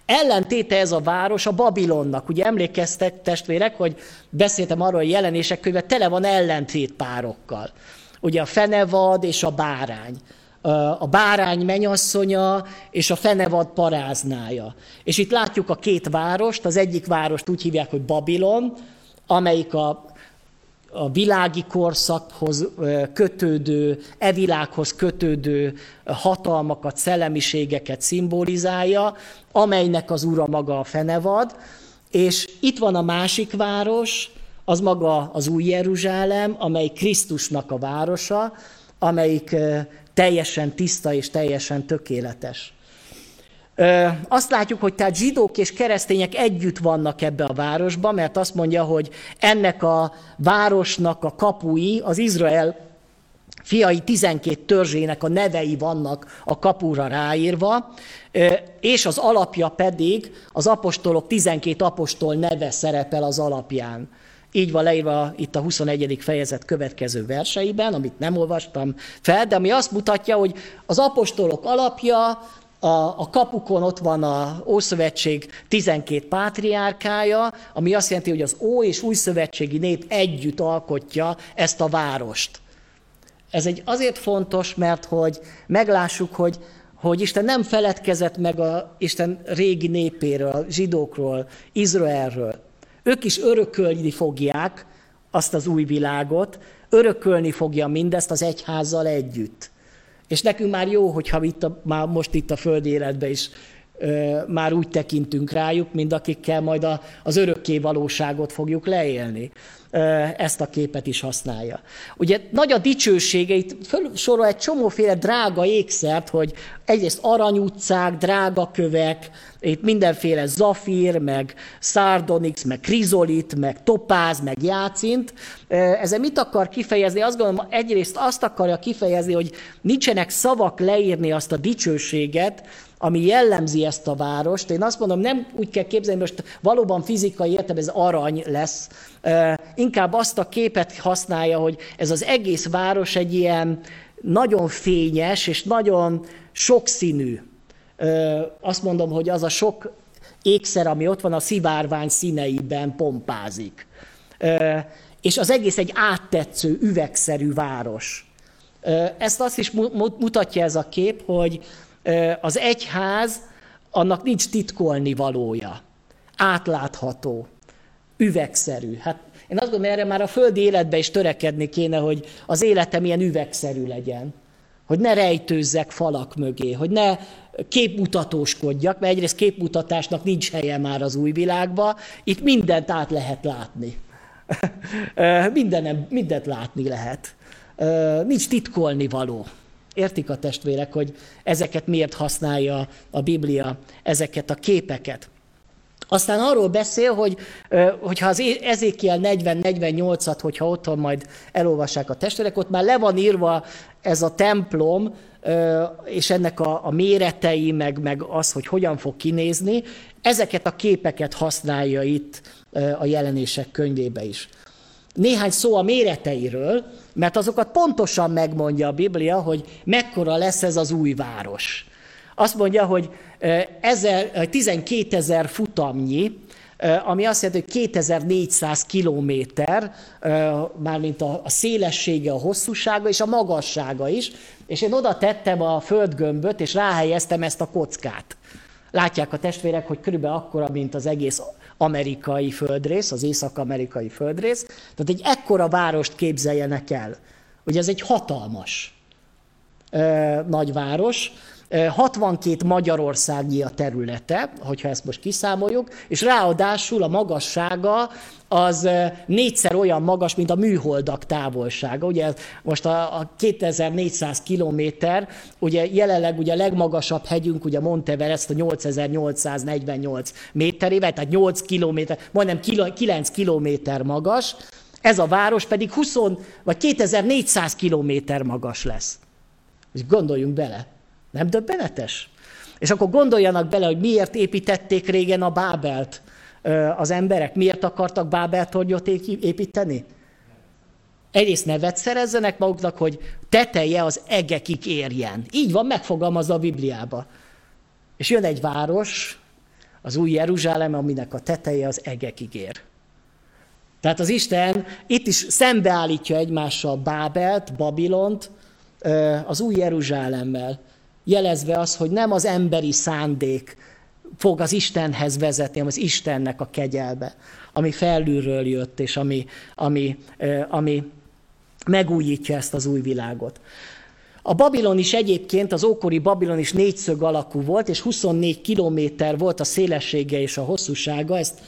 S2: Ellentéte ez a város a Babilonnak. Ugye emlékeztek testvérek, hogy beszéltem arról, hogy jelenések könyve tele van ellentét párokkal. Ugye a fenevad és a bárány. A bárány menyasszonya és a fenevad paráznája. És itt látjuk a két várost, az egyik várost úgy hívják, hogy Babilon, amelyik a a világi korszakhoz kötődő, e világhoz kötődő hatalmakat, szellemiségeket szimbolizálja, amelynek az ura maga a fenevad, és itt van a másik város, az maga az új Jeruzsálem, amely Krisztusnak a városa, amelyik teljesen tiszta és teljesen tökéletes. Azt látjuk, hogy tehát zsidók és keresztények együtt vannak ebbe a városba, mert azt mondja, hogy ennek a városnak a kapui az Izrael fiai 12 törzsének a nevei vannak a kapura ráírva, és az alapja pedig az apostolok 12 apostol neve szerepel az alapján. Így van leírva itt a 21. fejezet következő verseiben, amit nem olvastam fel, de ami azt mutatja, hogy az apostolok alapja, a, a kapukon ott van a Ószövetség 12 pátriárkája, ami azt jelenti, hogy az Ó és Új Szövetségi nép együtt alkotja ezt a várost. Ez egy azért fontos, mert hogy meglássuk, hogy, hogy Isten nem feledkezett meg a Isten régi népéről, zsidókról, Izraelről. Ők is örökölni fogják azt az új világot, örökölni fogja mindezt az egyházzal együtt. És nekünk már jó, hogyha itt a, már most itt a földi életben is már úgy tekintünk rájuk, mint akikkel majd a, az örökké valóságot fogjuk leélni ezt a képet is használja. Ugye nagy a dicsősége, itt sorol egy csomóféle drága ékszert, hogy egyrészt aranyutcák, drága kövek, itt mindenféle zafír, meg szárdonix, meg krizolit, meg topáz, meg jácint. Ezzel mit akar kifejezni? Azt gondolom, egyrészt azt akarja kifejezni, hogy nincsenek szavak leírni azt a dicsőséget, ami jellemzi ezt a várost. Én azt mondom, nem úgy kell képzelni, most valóban fizikai értem ez arany lesz, inkább azt a képet használja, hogy ez az egész város egy ilyen nagyon fényes és nagyon sokszínű. Azt mondom, hogy az a sok ékszer, ami ott van, a szivárvány színeiben pompázik. És az egész egy áttetsző, üvegszerű város. Ezt azt is mutatja ez a kép, hogy az egyház, annak nincs titkolni valója. Átlátható, üvegszerű. Hát én azt gondolom, erre már a földi életben is törekedni kéne, hogy az életem ilyen üvegszerű legyen. Hogy ne rejtőzzek falak mögé, hogy ne képmutatóskodjak, mert egyrészt képmutatásnak nincs helye már az új világban, itt mindent át lehet látni. Mindenem, mindent látni lehet. Nincs titkolni való. Értik a testvérek, hogy ezeket miért használja a Biblia, ezeket a képeket. Aztán arról beszél, hogy hogyha az Ezékiel 40-48-at, hogyha otthon majd elolvassák a testvérek, ott már le van írva ez a templom, és ennek a, a méretei, meg, meg az, hogy hogyan fog kinézni, ezeket a képeket használja itt a jelenések könyvébe is. Néhány szó a méreteiről, mert azokat pontosan megmondja a Biblia, hogy mekkora lesz ez az új város. Azt mondja, hogy 12 ezer futamnyi, ami azt jelenti, hogy 2400 kilométer, mármint a, a szélessége, a hosszúsága és a magassága is, és én oda tettem a földgömböt, és ráhelyeztem ezt a kockát. Látják a testvérek, hogy körülbelül akkora, mint az egész amerikai földrész, az észak-amerikai földrész. Tehát egy ekkora várost képzeljenek el. Ugye ez egy hatalmas ö, nagyváros, 62 Magyarországi a területe, hogyha ezt most kiszámoljuk, és ráadásul a magassága az négyszer olyan magas, mint a műholdak távolsága. Ugye most a, a 2400 kilométer, ugye jelenleg ugye a legmagasabb hegyünk, ugye Monteverest a 8848 méterével, tehát 8 kilométer, majdnem 9 kilométer magas, ez a város pedig 20 vagy 2400 kilométer magas lesz. És gondoljunk bele. Nem döbbenetes? És akkor gondoljanak bele, hogy miért építették régen a Bábelt az emberek, miért akartak Bábel tornyot építeni? Egyrészt nevet szerezzenek maguknak, hogy teteje az egekig érjen. Így van megfogalmazva a Bibliába. És jön egy város, az új Jeruzsálem, aminek a teteje az egekig ér. Tehát az Isten itt is szembeállítja egymással Bábelt, Babilont, az új Jeruzsálemmel jelezve az, hogy nem az emberi szándék fog az Istenhez vezetni, hanem az Istennek a kegyelbe, ami felülről jött, és ami, ami, ami megújítja ezt az új világot. A Babilon is egyébként, az ókori Babilon is négyszög alakú volt, és 24 kilométer volt a szélessége és a hosszúsága, ezt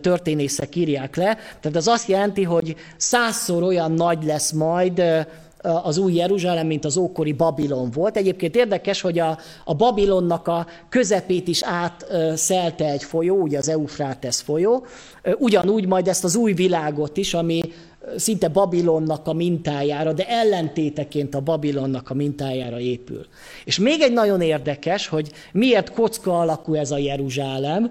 S2: történészek írják le. Tehát az azt jelenti, hogy százszor olyan nagy lesz majd az új Jeruzsálem, mint az ókori Babilon volt. Egyébként érdekes, hogy a, a Babilonnak a közepét is átszelte egy folyó, ugye az Eufrátesz folyó, ugyanúgy majd ezt az új világot is, ami szinte Babilonnak a mintájára, de ellentéteként a Babilonnak a mintájára épül. És még egy nagyon érdekes, hogy miért kocka alakú ez a Jeruzsálem,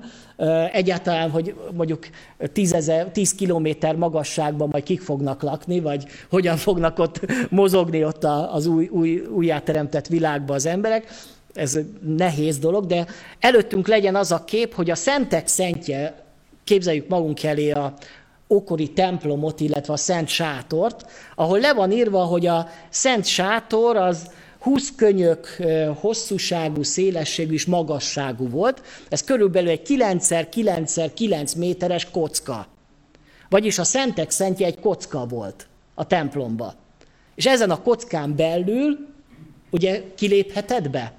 S2: egyáltalán, hogy mondjuk 10, ezer, 10 kilométer magasságban majd kik fognak lakni, vagy hogyan fognak ott mozogni ott az új, új, újjáteremtett világban az emberek. Ez nehéz dolog, de előttünk legyen az a kép, hogy a szentek szentje, képzeljük magunk elé a, okori templomot, illetve a Szent Sátort, ahol le van írva, hogy a Szent Sátor az 20 könyök hosszúságú, szélességű és magasságú volt. Ez körülbelül egy 9x9x9 méteres kocka. Vagyis a Szentek Szentje egy kocka volt a templomba. És ezen a kockán belül, ugye kiléphetett be?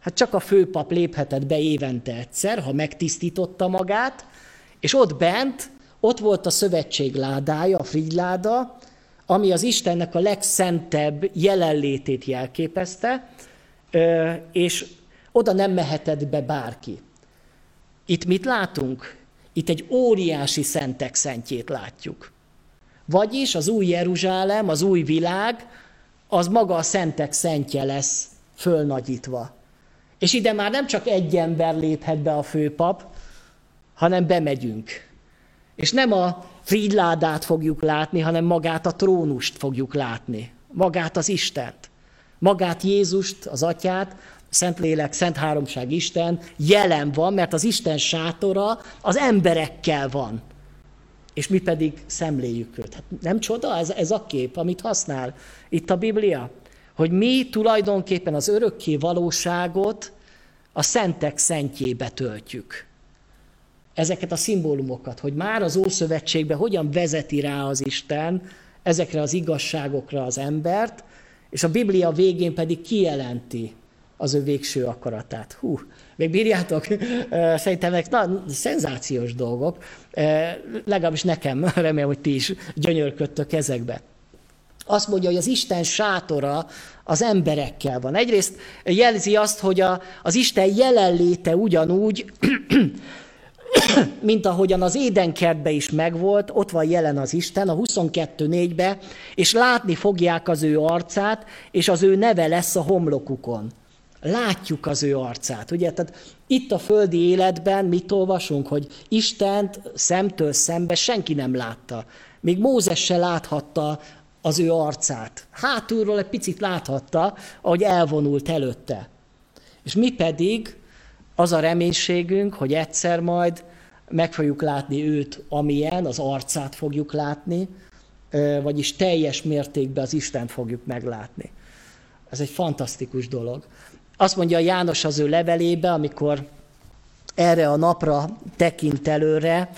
S2: Hát csak a főpap léphetett be évente egyszer, ha megtisztította magát, és ott bent ott volt a szövetség ládája, a frigyláda, ami az Istennek a legszentebb jelenlétét jelképezte, és oda nem mehetett be bárki. Itt mit látunk? Itt egy óriási szentek szentjét látjuk. Vagyis az új Jeruzsálem, az új világ, az maga a szentek szentje lesz fölnagyítva. És ide már nem csak egy ember léphet be a főpap, hanem bemegyünk. És nem a frigyládát fogjuk látni, hanem magát a trónust fogjuk látni. Magát az Istent. Magát Jézust, az Atyát, Szentlélek, Szent Háromság Isten jelen van, mert az Isten sátora az emberekkel van. És mi pedig szemléljük őt. Hát nem csoda ez, ez a kép, amit használ itt a Biblia? Hogy mi tulajdonképpen az örökké valóságot a szentek szentjébe töltjük ezeket a szimbólumokat, hogy már az Ószövetségben hogyan vezeti rá az Isten ezekre az igazságokra az embert, és a Biblia végén pedig kijelenti az ő végső akaratát. Hú, még bírjátok? Szerintem ezek na, szenzációs dolgok. Legalábbis nekem, remélem, hogy ti is gyönyörködtök ezekbe. Azt mondja, hogy az Isten sátora az emberekkel van. Egyrészt jelzi azt, hogy a, az Isten jelenléte ugyanúgy mint ahogyan az édenkertbe is megvolt, ott van jelen az Isten, a 22.4-be, és látni fogják az ő arcát, és az ő neve lesz a homlokukon. Látjuk az ő arcát, ugye? Tehát itt a földi életben mit olvasunk, hogy Istent szemtől szembe senki nem látta. Még Mózes se láthatta az ő arcát. Hátulról egy picit láthatta, ahogy elvonult előtte. És mi pedig az a reménységünk, hogy egyszer majd meg fogjuk látni őt, amilyen, az arcát fogjuk látni, vagyis teljes mértékben az Isten fogjuk meglátni. Ez egy fantasztikus dolog. Azt mondja János az ő levelébe, amikor erre a napra tekint előre,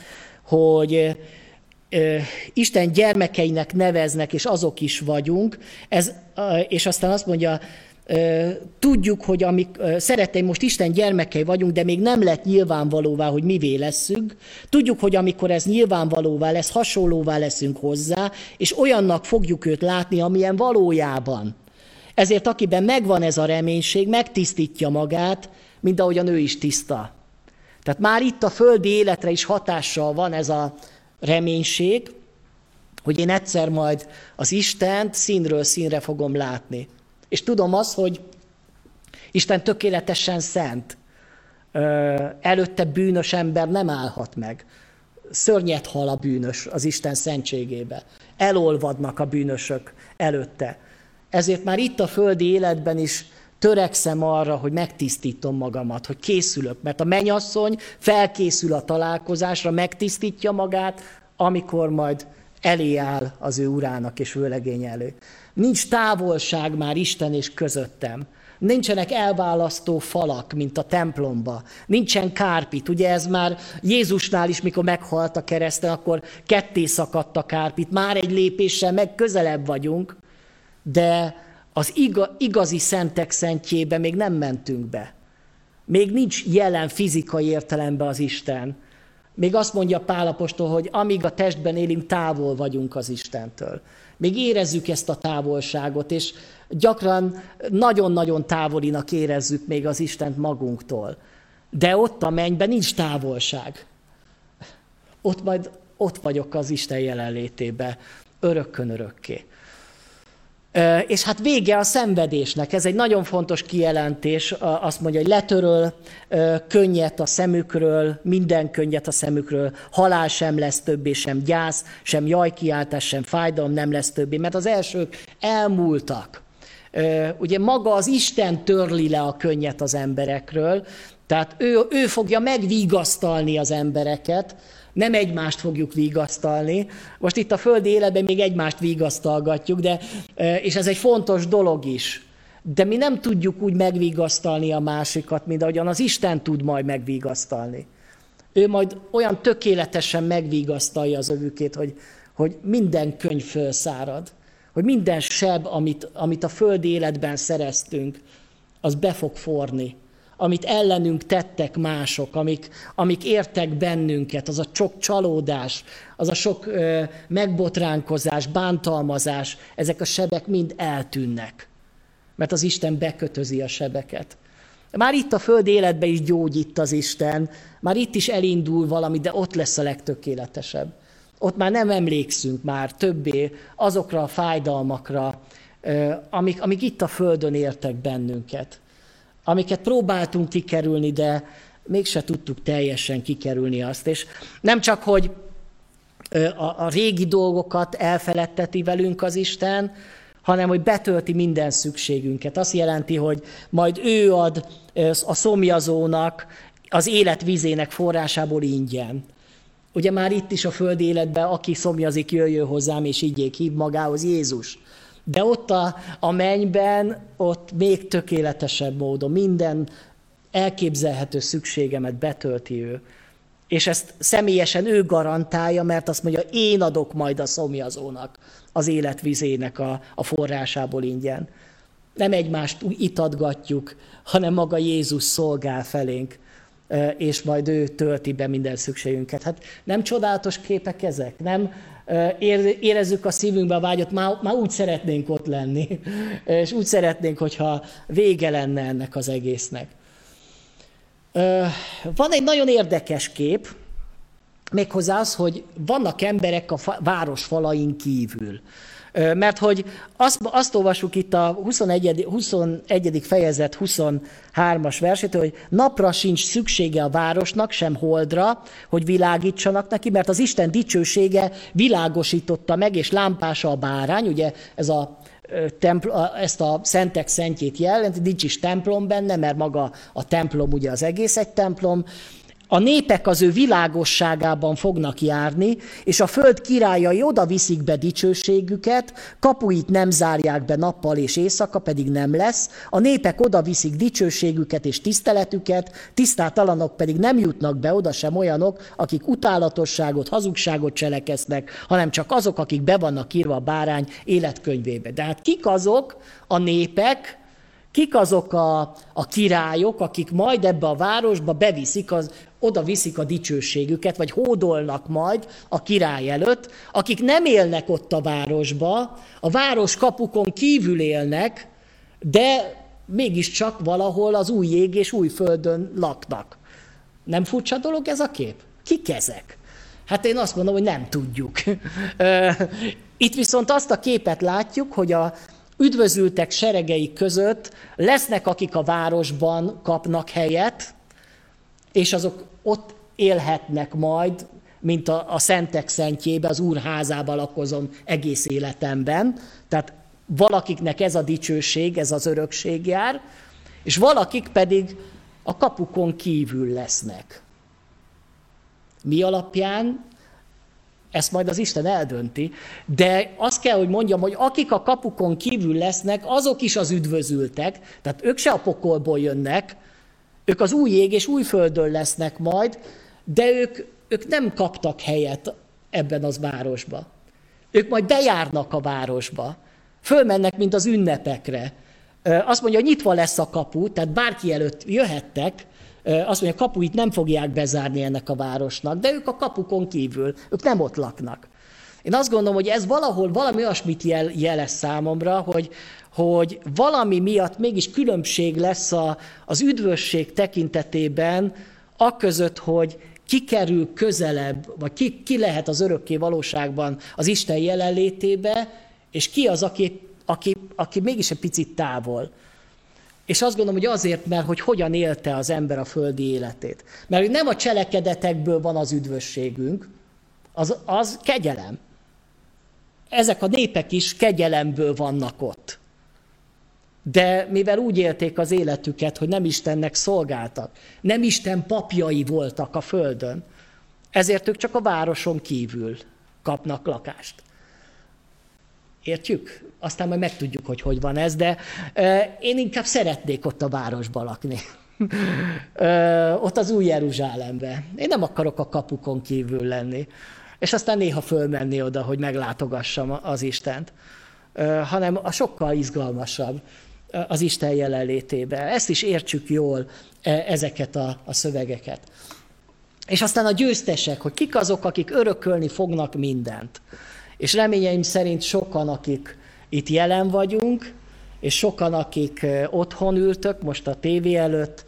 S2: hogy Isten gyermekeinek neveznek, és azok is vagyunk, ez, és aztán azt mondja tudjuk, hogy amik, szereteim, most Isten gyermekei vagyunk, de még nem lett nyilvánvalóvá, hogy mivé leszünk. Tudjuk, hogy amikor ez nyilvánvalóvá lesz, hasonlóvá leszünk hozzá, és olyannak fogjuk őt látni, amilyen valójában. Ezért akiben megvan ez a reménység, megtisztítja magát, mint ahogyan ő is tiszta. Tehát már itt a földi életre is hatással van ez a reménység, hogy én egyszer majd az Istent színről színre fogom látni. És tudom azt, hogy Isten tökéletesen szent. Előtte bűnös ember nem állhat meg. Szörnyet hal a bűnös az Isten szentségébe. Elolvadnak a bűnösök előtte. Ezért már itt a földi életben is törekszem arra, hogy megtisztítom magamat, hogy készülök, mert a menyasszony felkészül a találkozásra, megtisztítja magát, amikor majd elé áll az ő urának és vőlegény elő. Nincs távolság már Isten és közöttem. Nincsenek elválasztó falak, mint a templomba. Nincsen kárpit. Ugye ez már Jézusnál is, mikor meghalt a kereszten, akkor ketté szakadt a kárpit. Már egy lépéssel meg közelebb vagyunk, de az igazi szentek szentjébe még nem mentünk be. Még nincs jelen fizikai értelemben az Isten. Még azt mondja Pálapostól, hogy amíg a testben élünk, távol vagyunk az Istentől. Még érezzük ezt a távolságot, és gyakran nagyon-nagyon távolinak érezzük még az Istent magunktól. De ott a mennyben nincs távolság. Ott majd ott vagyok az Isten jelenlétébe. Örökkön örökké. És hát vége a szenvedésnek. Ez egy nagyon fontos kijelentés. Azt mondja, hogy letöröl könnyet a szemükről, minden könnyet a szemükről, halál sem lesz többé, sem gyász, sem jajkiáltás, sem fájdalom nem lesz többé, mert az elsők elmúltak. Ugye maga az Isten törli le a könnyet az emberekről, tehát ő, ő fogja megvigasztalni az embereket, nem egymást fogjuk vigasztalni. Most itt a földi életben még egymást vigasztalgatjuk, de, és ez egy fontos dolog is. De mi nem tudjuk úgy megvigasztalni a másikat, mint ahogyan az Isten tud majd megvigasztalni. Ő majd olyan tökéletesen megvigasztalja az övükét, hogy, hogy minden könyv felszárad, hogy minden seb, amit, amit a földi életben szereztünk, az be fog forni amit ellenünk tettek mások, amik, amik értek bennünket, az a sok csalódás, az a sok ö, megbotránkozás, bántalmazás, ezek a sebek mind eltűnnek. Mert az Isten bekötözi a sebeket. Már itt a föld életben is gyógyít az Isten, már itt is elindul valami, de ott lesz a legtökéletesebb. Ott már nem emlékszünk már többé azokra a fájdalmakra, amik, amik itt a földön értek bennünket amiket próbáltunk kikerülni, de mégse tudtuk teljesen kikerülni azt. És nem csak, hogy a, a régi dolgokat elfeledteti velünk az Isten, hanem hogy betölti minden szükségünket. Azt jelenti, hogy majd ő ad a szomjazónak az élet vizének forrásából ingyen. Ugye már itt is a föld életben, aki szomjazik, jöjjön hozzám, és ígyék, hív magához Jézus. De ott a, a mennyben, ott még tökéletesebb módon minden elképzelhető szükségemet betölti ő. És ezt személyesen ő garantálja, mert azt mondja, én adok majd a szomjazónak az életvizének a, a forrásából ingyen. Nem egymást itatgatjuk, hanem maga Jézus szolgál felénk, és majd ő tölti be minden szükségünket. Hát nem csodálatos képek ezek? Nem érezzük a szívünkbe a vágyat, már, már úgy szeretnénk ott lenni, és úgy szeretnénk, hogyha vége lenne ennek az egésznek. Van egy nagyon érdekes kép, méghozzá az, hogy vannak emberek a város falain kívül. Mert hogy azt, azt olvasjuk itt a 21. 21. fejezet 23-as versét, hogy napra sincs szüksége a városnak, sem holdra, hogy világítsanak neki, mert az Isten dicsősége világosította meg, és lámpása a bárány, ugye ez a templ, ezt a szentek szentjét jelent, nincs is templom benne, mert maga a templom ugye az egész egy templom, a népek az ő világosságában fognak járni, és a föld királyai oda viszik be dicsőségüket, kapuit nem zárják be nappal és éjszaka, pedig nem lesz. A népek oda viszik dicsőségüket és tiszteletüket, tisztátalanok pedig nem jutnak be oda sem olyanok, akik utálatosságot, hazugságot cselekesznek, hanem csak azok, akik be vannak írva a bárány életkönyvébe. De hát kik azok a népek, Kik azok a, a királyok, akik majd ebbe a városba beviszik, az, oda viszik a dicsőségüket, vagy hódolnak majd a király előtt, akik nem élnek ott a városba, a város kapukon kívül élnek, de mégiscsak valahol az új ég és új földön laknak. Nem furcsa dolog ez a kép? Kik ezek? Hát én azt mondom, hogy nem tudjuk. Itt viszont azt a képet látjuk, hogy a, üdvözültek seregei között lesznek, akik a városban kapnak helyet, és azok ott élhetnek majd, mint a, a szentek szentjébe, az úr házába lakozom egész életemben. Tehát valakiknek ez a dicsőség, ez az örökség jár, és valakik pedig a kapukon kívül lesznek. Mi alapján ezt majd az Isten eldönti, de azt kell, hogy mondjam, hogy akik a kapukon kívül lesznek, azok is az üdvözültek, tehát ők se a pokolból jönnek, ők az új ég és új földön lesznek majd, de ők, ők nem kaptak helyet ebben az városba. Ők majd bejárnak a városba, fölmennek, mint az ünnepekre. Azt mondja, nyitva lesz a kapu, tehát bárki előtt jöhettek, azt mondja, kapuit nem fogják bezárni ennek a városnak, de ők a kapukon kívül, ők nem ott laknak. Én azt gondolom, hogy ez valahol valami olyasmit jel, jelez számomra, hogy, hogy valami miatt mégis különbség lesz a, az üdvösség tekintetében aközött, hogy ki kerül közelebb, vagy ki, ki lehet az örökké valóságban az Isten jelenlétébe, és ki az, aki, aki, aki mégis egy picit távol. És azt gondolom, hogy azért, mert hogy hogyan élte az ember a földi életét. Mert hogy nem a cselekedetekből van az üdvösségünk, az, az kegyelem. Ezek a népek is kegyelemből vannak ott. De mivel úgy élték az életüket, hogy nem Istennek szolgáltak, nem Isten papjai voltak a földön, ezért ők csak a városon kívül kapnak lakást. Értjük? Aztán majd megtudjuk, hogy hogy van ez, de én inkább szeretnék ott a városba lakni. ott az új Jeruzsálembe. Én nem akarok a kapukon kívül lenni. És aztán néha fölmenni oda, hogy meglátogassam az Istent. E, hanem a sokkal izgalmasabb az Isten jelenlétébe. Ezt is értsük jól, ezeket a, a szövegeket. És aztán a győztesek, hogy kik azok, akik örökölni fognak mindent. És reményeim szerint sokan, akik itt jelen vagyunk, és sokan, akik otthon ültök, most a tévé előtt,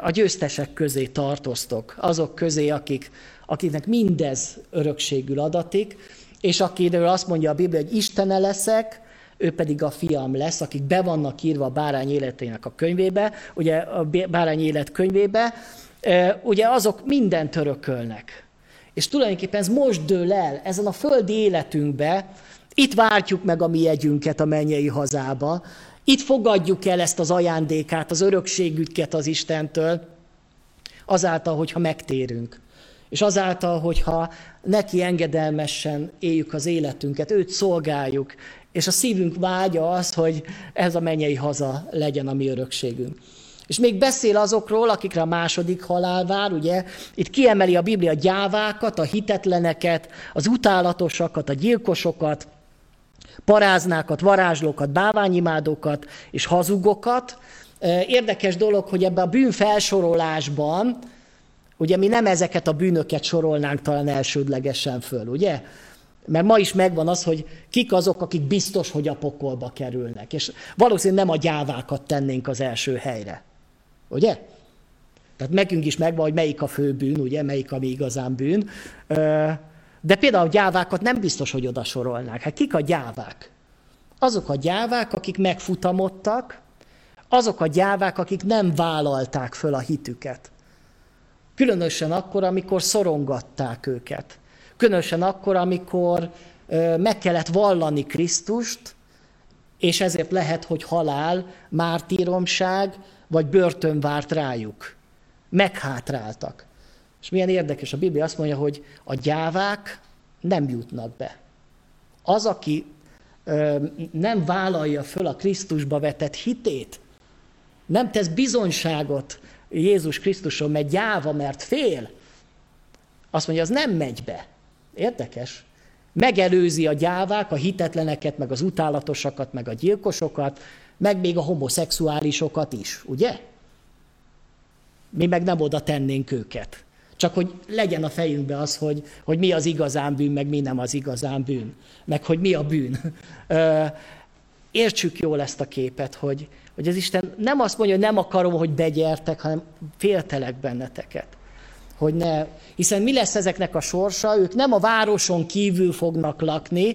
S2: a győztesek közé tartoztok. Azok közé, akik, akiknek mindez örökségül adatik, és akiről azt mondja a Biblia, hogy Istene leszek, ő pedig a fiam lesz, akik be vannak írva a bárány életének a könyvébe, ugye a bárány élet könyvébe, ugye azok mindent örökölnek. És tulajdonképpen ez most dől el, ezen a földi életünkbe, itt vártjuk meg a mi jegyünket a mennyei hazába, itt fogadjuk el ezt az ajándékát, az örökségüket az Istentől, azáltal, hogyha megtérünk. És azáltal, hogyha neki engedelmesen éljük az életünket, őt szolgáljuk, és a szívünk vágya az, hogy ez a mennyei haza legyen a mi örökségünk. És még beszél azokról, akikre a második halál vár, ugye? Itt kiemeli a Biblia gyávákat, a hitetleneket, az utálatosakat, a gyilkosokat, paráznákat, varázslókat, báványimádókat és hazugokat. Érdekes dolog, hogy ebben a bűn felsorolásban, ugye mi nem ezeket a bűnöket sorolnánk talán elsődlegesen föl, ugye? Mert ma is megvan az, hogy kik azok, akik biztos, hogy a pokolba kerülnek. És valószínűleg nem a gyávákat tennénk az első helyre. Ugye? Tehát nekünk is megvan, hogy melyik a fő bűn, ugye, melyik a mi igazán bűn. De például a gyávákat nem biztos, hogy oda sorolnák. Hát kik a gyávák? Azok a gyávák, akik megfutamodtak, azok a gyávák, akik nem vállalták föl a hitüket. Különösen akkor, amikor szorongatták őket. Különösen akkor, amikor meg kellett vallani Krisztust, és ezért lehet, hogy halál, mártíromság, vagy börtön várt rájuk. Meghátráltak. És milyen érdekes, a Biblia azt mondja, hogy a gyávák nem jutnak be. Az, aki nem vállalja föl a Krisztusba vetett hitét, nem tesz bizonyságot Jézus Krisztuson, mert gyáva, mert fél, azt mondja, az nem megy be. Érdekes. Megelőzi a gyávák, a hitetleneket, meg az utálatosakat, meg a gyilkosokat, meg még a homoszexuálisokat is, ugye? Mi meg nem oda tennénk őket. Csak hogy legyen a fejünkbe az, hogy, hogy mi az igazán bűn, meg mi nem az igazán bűn. Meg hogy mi a bűn. Értsük jól ezt a képet, hogy, hogy az Isten nem azt mondja, hogy nem akarom, hogy begyertek, hanem féltelek benneteket. Hogy ne, hiszen mi lesz ezeknek a sorsa? Ők nem a városon kívül fognak lakni,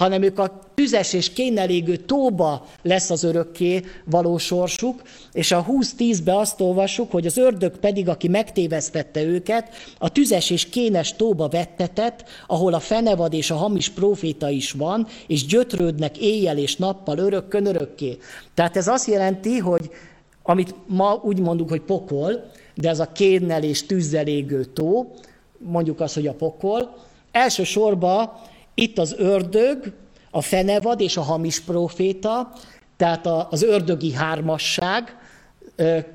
S2: hanem ők a tüzes és kénelégő tóba lesz az örökké való sorsuk, és a 20-10-be azt olvassuk, hogy az ördög pedig, aki megtévesztette őket, a tüzes és kénes tóba vettetett, ahol a fenevad és a hamis proféta is van, és gyötrődnek éjjel és nappal örökkön örökké. Tehát ez azt jelenti, hogy amit ma úgy mondunk, hogy pokol, de ez a kénnel és tűzzel égő tó, mondjuk azt, hogy a pokol, elsősorban itt az ördög, a fenevad és a hamis proféta, tehát az ördögi hármasság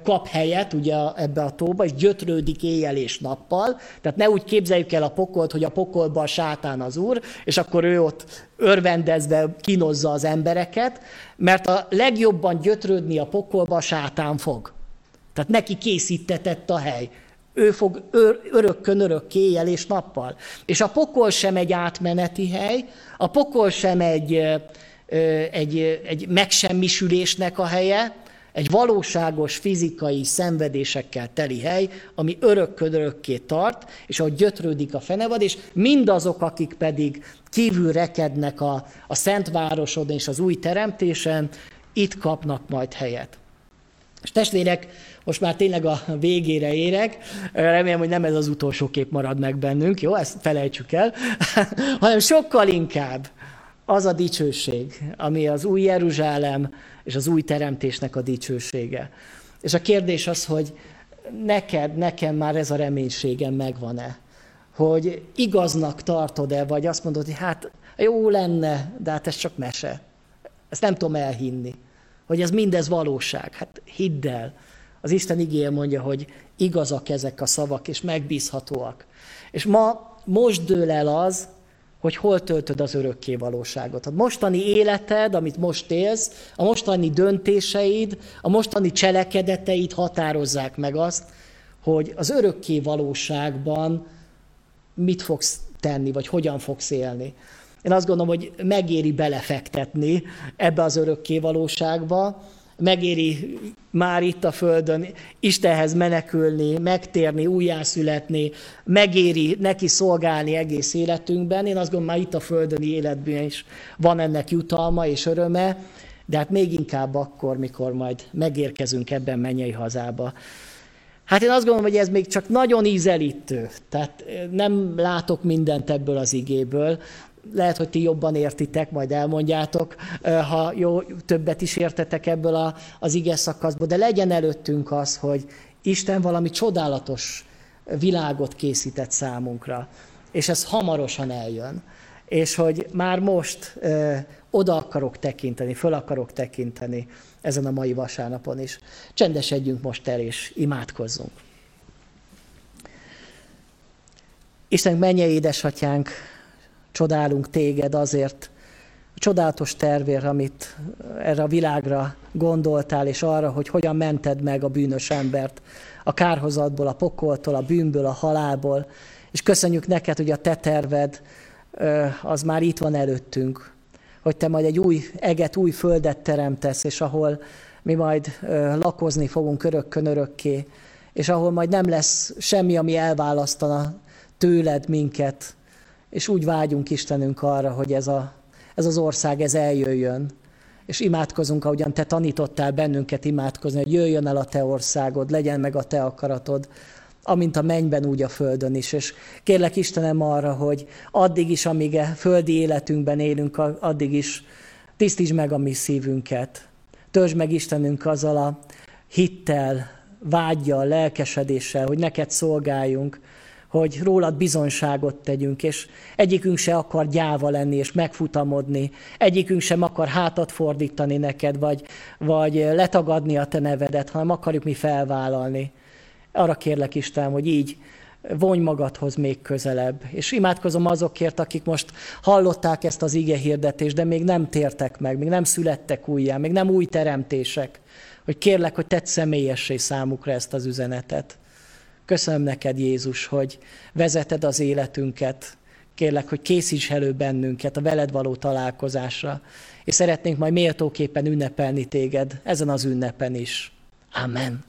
S2: kap helyet ugye ebbe a tóba, és gyötrődik éjjel és nappal. Tehát ne úgy képzeljük el a pokolt, hogy a pokolban a sátán az úr, és akkor ő ott örvendezve kinozza az embereket, mert a legjobban gyötrődni a pokolba a sátán fog. Tehát neki készítetett a hely. Ő fog ör, örökkön örökké éjjel és nappal. És a pokol sem egy átmeneti hely, a pokol sem egy, egy, egy megsemmisülésnek a helye, Egy valóságos fizikai szenvedésekkel teli hely, ami örökkön tart, és ahogy gyötrődik a fenevad, és mindazok, akik pedig kívül rekednek a, a Szentvárosodon és az új teremtésen, itt kapnak majd helyet. És testvérek, most már tényleg a végére érek, remélem, hogy nem ez az utolsó kép marad meg bennünk, jó, ezt felejtsük el, hanem sokkal inkább az a dicsőség, ami az új Jeruzsálem és az új teremtésnek a dicsősége. És a kérdés az, hogy neked, nekem már ez a reménységem megvan-e? Hogy igaznak tartod-e, vagy azt mondod, hogy hát jó lenne, de hát ez csak mese. Ezt nem tudom elhinni. Hogy ez mindez valóság. Hát hidd el. Az Isten igéje mondja, hogy igazak ezek a szavak, és megbízhatóak. És ma most dől el az, hogy hol töltöd az örökké valóságot. A mostani életed, amit most élsz, a mostani döntéseid, a mostani cselekedeteid határozzák meg azt, hogy az örökké valóságban mit fogsz tenni, vagy hogyan fogsz élni. Én azt gondolom, hogy megéri belefektetni ebbe az örökké valóságba, megéri már itt a Földön Istenhez menekülni, megtérni, újjászületni, megéri neki szolgálni egész életünkben. Én azt gondolom, már itt a földöni életben is van ennek jutalma és öröme, de hát még inkább akkor, mikor majd megérkezünk ebben mennyei hazába. Hát én azt gondolom, hogy ez még csak nagyon ízelítő. Tehát nem látok mindent ebből az igéből, lehet, hogy ti jobban értitek, majd elmondjátok, ha jó, többet is értetek ebből a, az ige szakaszból, de legyen előttünk az, hogy Isten valami csodálatos világot készített számunkra, és ez hamarosan eljön, és hogy már most ö, oda akarok tekinteni, föl akarok tekinteni ezen a mai vasárnapon is. Csendesedjünk most el, és imádkozzunk. Isten menje édesatyánk, csodálunk téged azért, a csodálatos tervér, amit erre a világra gondoltál, és arra, hogy hogyan mented meg a bűnös embert. A kárhozatból, a pokoltól, a bűnből, a halálból. És köszönjük neked, hogy a te terved az már itt van előttünk, hogy te majd egy új eget, új földet teremtesz, és ahol mi majd lakozni fogunk örökkön örökké, és ahol majd nem lesz semmi, ami elválasztana tőled minket, és úgy vágyunk Istenünk arra, hogy ez, a, ez az ország ez eljöjjön. És imádkozunk, ahogyan Te tanítottál bennünket imádkozni, hogy jöjjön el a Te országod, legyen meg a Te akaratod, amint a mennyben, úgy a földön is. És kérlek Istenem arra, hogy addig is, amíg a e földi életünkben élünk, addig is tisztítsd meg a mi szívünket. Törzs meg Istenünk azzal a hittel, vágyjal, lelkesedéssel, hogy neked szolgáljunk, hogy rólad bizonyságot tegyünk, és egyikünk se akar gyáva lenni és megfutamodni, egyikünk sem akar hátat fordítani neked, vagy, vagy letagadni a te nevedet, hanem akarjuk mi felvállalni. Arra kérlek Isten, hogy így vonj magadhoz még közelebb. És imádkozom azokért, akik most hallották ezt az ige hirdetést, de még nem tértek meg, még nem születtek újjá, még nem új teremtések, hogy kérlek, hogy tedd személyessé számukra ezt az üzenetet. Köszönöm neked, Jézus, hogy vezeted az életünket. Kérlek, hogy készíts elő bennünket a veled való találkozásra, és szeretnénk majd méltóképpen ünnepelni téged ezen az ünnepen is. Amen.